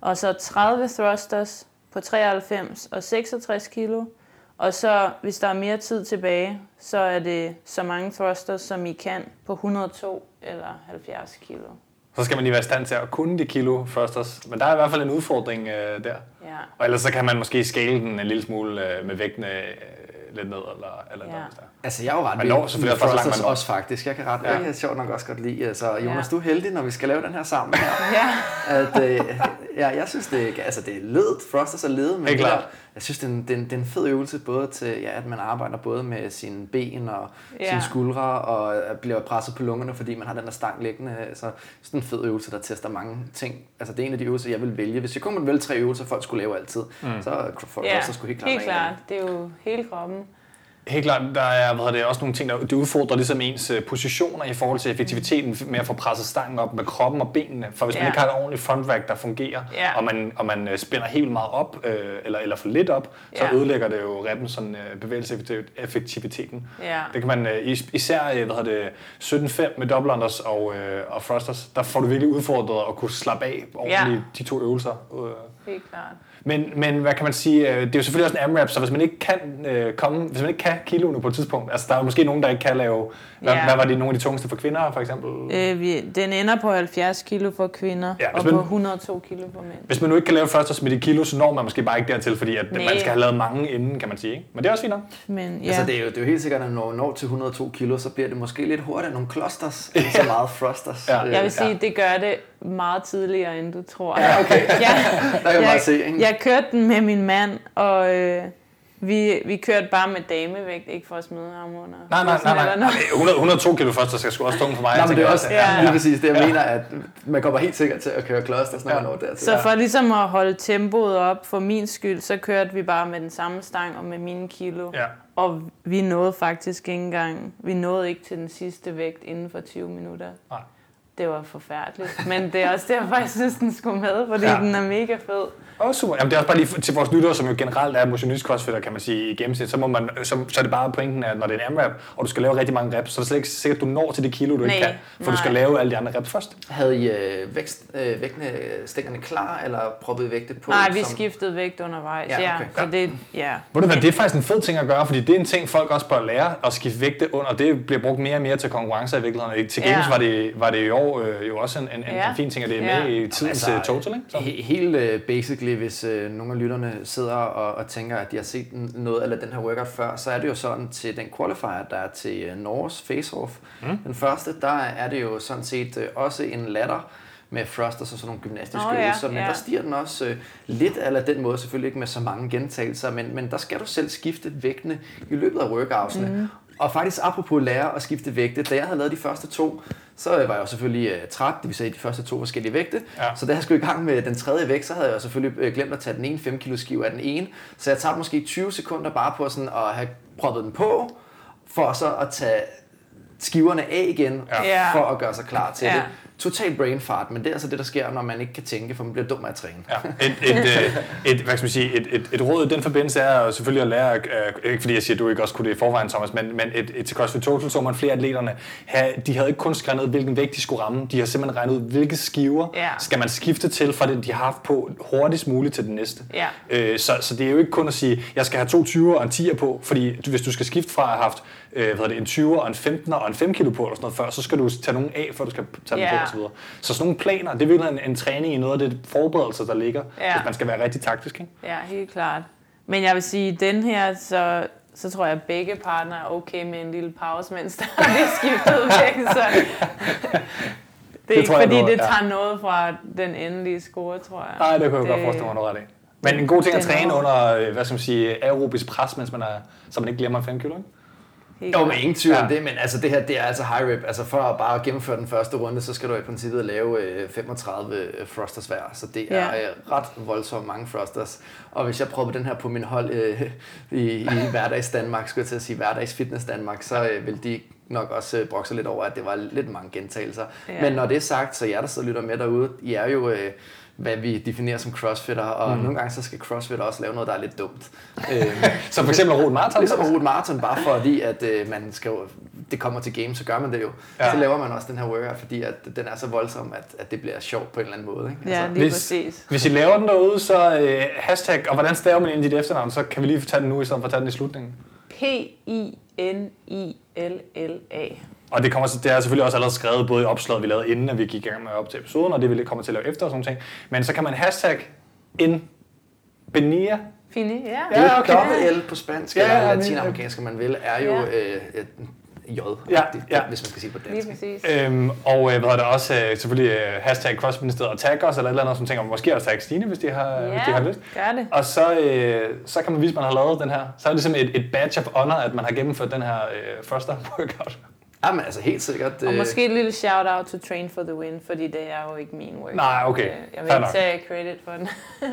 Og så 30 thrusters på 93 og 66 kilo. Og så, hvis der er mere tid tilbage, så er det så mange thrusters, som I kan på 102 eller 70 kilo. Så skal man lige være i stand til at kunne de kilo først. Men der er i hvert fald en udfordring øh, der. Ja. Og ellers så kan man måske scale den en lille smule øh, med vægtene øh, lidt ned. Eller, eller Ja. noget, der. Altså, jeg er jo ret vild med når. også faktisk. Jeg kan, ret, Ja. jeg sjovt nok også godt lide. Altså, Jonas, Ja. du er heldig, når vi skal lave den her sammen her. Ja. at, øh, ja, jeg synes, det, er- altså, det er ledet. Thrusters er ledet. Men det klart. Der, jeg synes, det er, en, det, er en, det er en fed øvelse, både til, ja, at man arbejder både med sine ben og Ja. sine skuldre, og øh, bliver presset på lungerne, fordi man har den der stang liggende. Så det er en fed øvelse, der tester mange ting. Altså, det er en af de øvelser, jeg vil vælge. Hvis jeg kun måtte vælge tre øvelser, folk skulle lave altid, mm. så er for Ja, skulle helt klart helt klart. Det er jo hele kroppen. Helt klart, der er hvad det, også nogle ting, der det udfordrer ligesom ens øh, positioner i forhold til effektiviteten med at få presset stangen op med kroppen og benene. For hvis man Ja. ikke har et ordentligt front rack, der fungerer, Ja. og man, og man øh, spænder helt meget op, øh, eller, eller for lidt op, så Ja. ødelægger det jo ribben sådan øh, bevægelseseffektiviteten. Ja. Det kan man øh, is- især øh, hvad hedder det, 17-5 med double unders og, øh, og thrusters, der får du virkelig udfordret at kunne slappe af ordentligt Ja. de to øvelser. Øh. Helt klart. Men, men hvad kan man sige, øh, det er jo selvfølgelig også en AMRAP, så hvis man ikke kan øh, komme, hvis man ikke kan kiloene på et tidspunkt, altså der er måske nogen, der ikke kan lave, hvad, Ja. hvad var det nogle af de tungeste for kvinder for eksempel? Øh, vi, den ender på 70 kilo for kvinder, Ja, ja, og man- på 102 kilo for mænd. Hvis man nu ikke kan lave først med de kilo, så når man måske bare ikke dertil, fordi at Nej. man skal have lavet mange inden, kan man sige. Ikke? Men det er også fint nok. Men ja, Altså, det er, jo, det er jo helt sikkert, at når man når til 102 kilo, så bliver det måske lidt hurtigere nogle clusters, end så meget thrusters. Ja. Øh, jeg vil sige, det gør det meget tidligere, end du tror. Ja, okay. ja, Der kan man jeg, bare se, ikke? jeg kørte den med min mand, og øh, Vi, vi kørte bare med damevægt, ikke for at smide ham under. Nej, nej, nej, nej. Eller noget. 100, 102 kilo først, der skal sgu også tungt for mig. Nej, men det er også Ja. ja, lige præcis det, jeg mener, at man kommer helt sikkert til at køre clusters, når man når dertil. Så for ligesom at holde tempoet op for min skyld, så kørte vi bare med den samme stang og med mine kilo. Ja. Og vi nåede faktisk ikke engang, vi nåede ikke til den sidste vægt inden for 20 minutter. Nej. Det var forfærdeligt. Men det er også derfor, jeg synes, den skulle med, fordi Ja. ja. den er mega fed. Åh, oh, super. Jamen, det er også bare lige til vores lyttere, som jo generelt er motionist crossfitter, kan man sige, i gennemsnit, så, må man, så, så er det bare pointen, at når det er en AMRAP, og du skal lave rigtig mange reps, så er det slet ikke sikkert, at du når til det kilo, du ikke Nej, kan, for du skal nej. lave alle de andre reps først. Havde I øh, vækst, øh, vægtene, stængerne klar, eller proppede I vægte på? Nej, vi som- skiftede vægt undervejs. Ja, Ja, okay. Så det, ja. Ved du hvad, det er faktisk en fed ting at gøre, fordi det er en ting, folk også bør lære at skifte vægte under. Det bliver brugt mere og mere til konkurrencer i virkeligheden. Til games Ja. var, det, var det i år øh, jo også en, en, en, Ja. en fin ting, at det er Ja. med i tidens altså, total, ikke? Så. He- Helt øh, basically, hvis øh, nogle af lytterne sidder og, og tænker, at de har set noget eller den her workout før, så er det jo sådan til den qualifier, der er til øh, Norges face-off. Mm. Den første, der er det jo sådan set øh, også en ladder med thrusters og sådan nogle gymnastiske Åh, ja, øvelser, men ja. der stiger den også øh, lidt eller den måde, selvfølgelig ikke med så mange gentagelser, men, men der skal du selv skifte vægtene i løbet af workoutsene. Mm. Og faktisk apropos lære at skifte vægte, da jeg havde lavet de første to, så var jeg jo selvfølgelig øh, træt, det vil sige de første to forskellige vægte. Ja. Så da jeg skulle i gang med den tredje vægt, så havde jeg jo selvfølgelig øh, glemt at tage den ene 5 kilo skive af den ene. Så jeg tabte måske 20 sekunder bare på sådan at have proppet den på, for så at tage skiverne af igen, Ja. for at gøre sig klar til Ja. det. Total brain fart, men det er altså det, der sker, når man ikke kan tænke, for man bliver dum af at træne. Ja, et, et, øh, et, hvad skal man sige, et, et, et råd i den forbindelse er selvfølgelig at lære, øh, ikke fordi jeg siger, at du ikke også kunne det i forvejen, Thomas, men, men et, et til CrossFit Total så man flere atleterne, have, de havde ikke kun skrevet ned, hvilken vægt de skulle ramme, de har simpelthen regnet ud, hvilke skiver Ja. skal man skifte til fra det, de har haft på hurtigst muligt til den næste. Ja. Øh, så, så det er jo ikke kun at sige, jeg skal have to 20'er og en 10'er på, fordi hvis du skal skifte fra at have haft øh, hvad det, en 20'er og en 15'er og en 5 kilo på, eller sådan noget før, så skal du tage nogen af, før du skal tage dem Ja. på, og så videre. Så sådan nogle planer, det er virkelig en, en træning i noget af det forberedelse, der ligger, Ja. hvis man skal være rigtig taktisk. Ikke? Ja, helt klart. Men jeg vil sige, den her, så, så tror jeg, at begge partnere er okay med en lille pause, mens der er skiftet væk. Så det er ikke tror jeg, fordi, du- det ja. tager noget fra den endelige score, tror jeg. Nej, det kunne jeg godt forestille mig, ret i. Men en god ting at det træne noget. under, øh, hvad skal man sige, aerobisk pres, mens man er, så man ikke glemmer 5 kilo, ikke? Helt Jo, men ingen tvivl om Ja. det, men altså det her, det er altså high rep. Altså for at bare gennemføre den første runde, så skal du i princippet lave øh, 35 thrusters hver. Så det er Ja. øh, ret voldsomt mange thrusters. Og hvis jeg prøver den her på min hold øh, i, i hverdags Danmark, skulle jeg til at sige hverdags fitness Danmark, så øh, vil de nok også øh, brokse lidt over, at det var lidt mange gentagelser. Ja. Men når det er sagt, så jer, der sidder og lytter med derude, I er jo... Øh, hvad vi definerer som crossfitter, og mm. nogle gange så skal crossfitter også lave noget, der er lidt dumt. øhm, Så for eksempel rot maraton. Ligesom at rute maraton, bare fordi, at øh, man skal, jo- det kommer til game, så gør man det jo. Ja. Så laver man også den her workout, fordi at den er så voldsom, at, at det bliver sjovt på en eller anden måde. Ikke? Altså, Ja, lige Hvis, præcis. hvis I laver den derude, så øh, hashtag, og hvordan staver man ind dit efternavn, så kan vi lige tage den nu, i stedet for at tage den i slutningen. P-I-N-I-L-L-A. Og det, kommer, det er selvfølgelig også allerede skrevet både i opslaget, vi lavede inden, at vi gik i gang med op til episoden, og det vi kommer til at lave efter og sådan ting. Men så kan man hashtag in Benia. Fini, ja. Ja, ja, okay. Dobbelt L på spansk, Ja, ja, ja, eller men- latinamerikansk, man vil, er jo Ja. øh, et J, Ja, ja. hvis man skal sige på Lige dansk. præcis. Øhm, og øh, hvad er der også øh, selvfølgelig øh, hashtag CrossFit-ministeriet og tag os, eller et eller andet, som tænker, måske også tag Stine, hvis de har, hvis de har lyst. gør det. Og så, øh, så kan man vise, at man har lavet den her. Så er det simpelthen et, et badge of honor, at man har gennemført den her øh, første workout. Ja, men altså helt sikkert. Og øh, måske et lille shout-out to Train for the Win, fordi det er jo ikke min work. Nej, okay. Jeg vil ikke tage credit for den.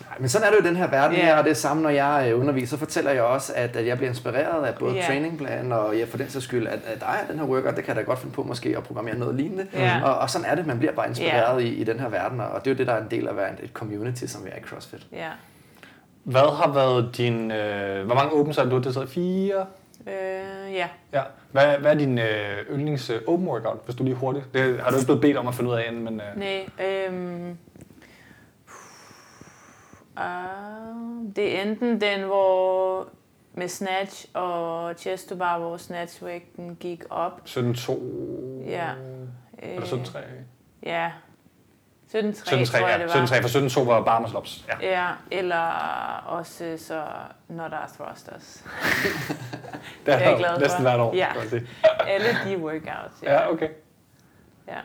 Nej, Men sådan er det jo i den her verden Ja. her, og det er samme, når jeg øh, underviser, så fortæller jeg også, at, at jeg bliver inspireret af både Ja. trainingplan og ja, for den sags skyld, at, at der er den her workout, det kan jeg da godt finde på måske at programmere noget lignende. Ja. Og, og sådan er det, man bliver bare inspireret i, i den her verden, og det er jo det, der er en del af at være et community, som vi er i CrossFit. ja. Hvad har været din... Øh, hvor mange opens har du? Det er fire? Øh, ja. Ja. Hvad, hvad er din øh, yndlings øh, open workout, hvis du lige hurtigt? Det har du ikke blevet bedt om at finde ud af inden, men... Øh, Nej, øhm, uh, det er enten den, hvor med snatch og chest to bar, hvor snatchvægten gik op. 17-2... Ja. Eller 17-3? Ja. 17-3, 17-3, tror jeg, ja. det var. 17-3, for 17-2 var bare muscle-ups. Ja. Ja, eller også så, når der er thrusters. Det er jeg er glad for. næsten hvert år, Ja. Alle de workouts. Ja. Ja, okay. ja.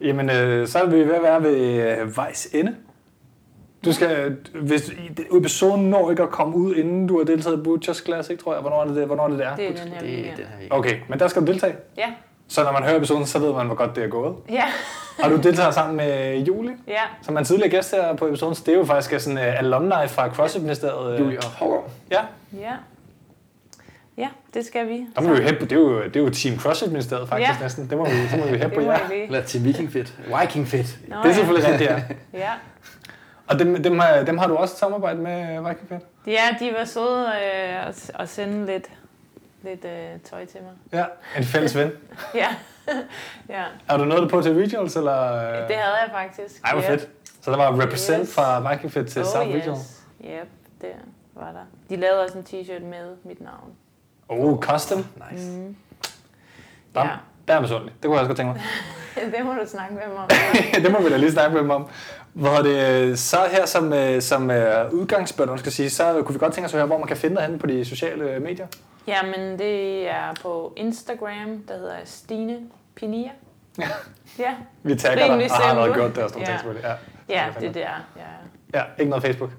Jamen, øh, så er vi ved at være ved øh, vejs ende. Du skal, hvis episoden når ikke at komme ud, inden du har deltaget i Butchers Classic, tror jeg. Hvornår er det, det, hvornår er det der? Det er den her Det er den her. Okay, men der skal du deltage. Ja, Så når man hører episoden, så ved man, hvor godt det er gået. ja, Og du deltager sammen med Julie, ja. som er en tidligere gæst her på episoden. Så det er jo faktisk sådan uh, alumni fra CrossFit-ministeriet. øh. Julie og Hårgaard. Ja, Ja. Ja, det skal vi. der må vi jo hæppe, det, er jo, det er jo Team CrossFit-ministeriet faktisk Ja. næsten. Det må vi, det må vi hæppe på jer. vi. Eller til Viking Fit. Viking Fit. Nå, Det er selvfølgelig rigtigt, ja. Ja. Og dem, dem, har, dem har du også et samarbejde med, Viking Fit? ja, de var søde øh, at, at sende lidt, lidt øh, tøj til mig. Ja, en fælles ven. Ja. ja, Er du det på til Regionals, eller? det havde jeg faktisk. Ej, hvor Yep. fedt. Så der var represent Yes. fra Viking Fit til South Oh, Regional. yes. Yep, det var der. De lavede også en t-shirt med mit navn. Oh, custom. Nice. Mm. Der, Ja, der er besundelig. Det kunne jeg også godt tænke mig. det må du snakke med mig om. det må vi da lige snakke med dem om. Hvor det, så her som, øh, som øh, udgangsbørn, man skal sige, så kunne vi godt tænke os at høre, hvor man kan finde dig henne på de sociale medier. Jamen, det er på Instagram, der hedder Stine Pinia. Ja. Ja, Vi tagger dig, og har allerede simpel. gjort det og sådan Ja. noget. selvfølgelig. Ja. ja Så det er der. Ja. Ja, ikke noget Facebook.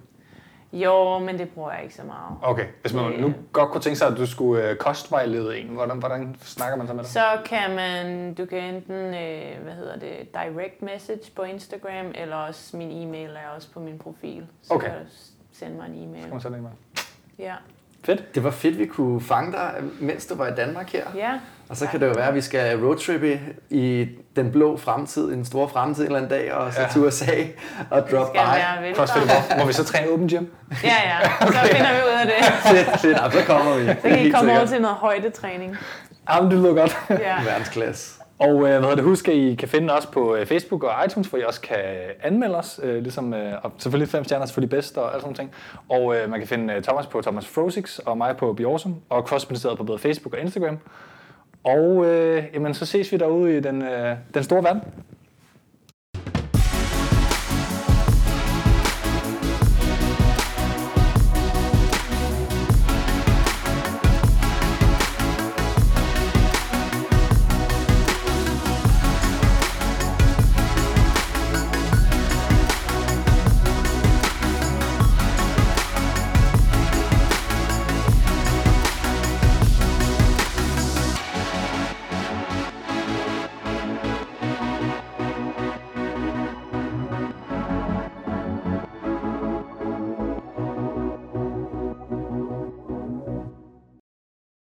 Jo, men det bruger jeg ikke så meget. Okay, hvis man nu godt kunne tænke sig, at du skulle øh, kostvejlede en, hvordan, hvordan snakker man så med dig? Så kan man, du kan enten, øh, hvad hedder det, direct message på Instagram, eller også min e-mail er også på min profil. Så Okay. kan du sende mig en Skal man e-mail. sende en med? Ja, Fedt. Det var fedt, vi kunne fange dig, mens du var i Danmark her. ja. Og så kan det jo være, at vi skal roadtrippe i den blå fremtid, en stor fremtid en eller anden dag, og så Ja. til USA og drop skal by. være må, må vi så træne open gym? Ja, ja. Så finder vi ud af det. Fedt, fedt. Ja, så kommer vi. Så kan I komme over til noget højdetræning. Jamen, det lyder godt. Ja. Verdensklasse. Og øh, hvad hedder det, husk, at I kan finde os på øh, Facebook og iTunes, hvor I også kan øh, anmelde os. Øh, ligesom, øh, og selvfølgelig fem stjerner er selvfølgelig bedst og alt sådan ting. Og øh, man kan finde øh, Thomas på Thomas Frosix og mig på Biorsum og CrossFit på både Facebook og Instagram. Og øh, jamen, så ses vi derude i den, øh, den store verden.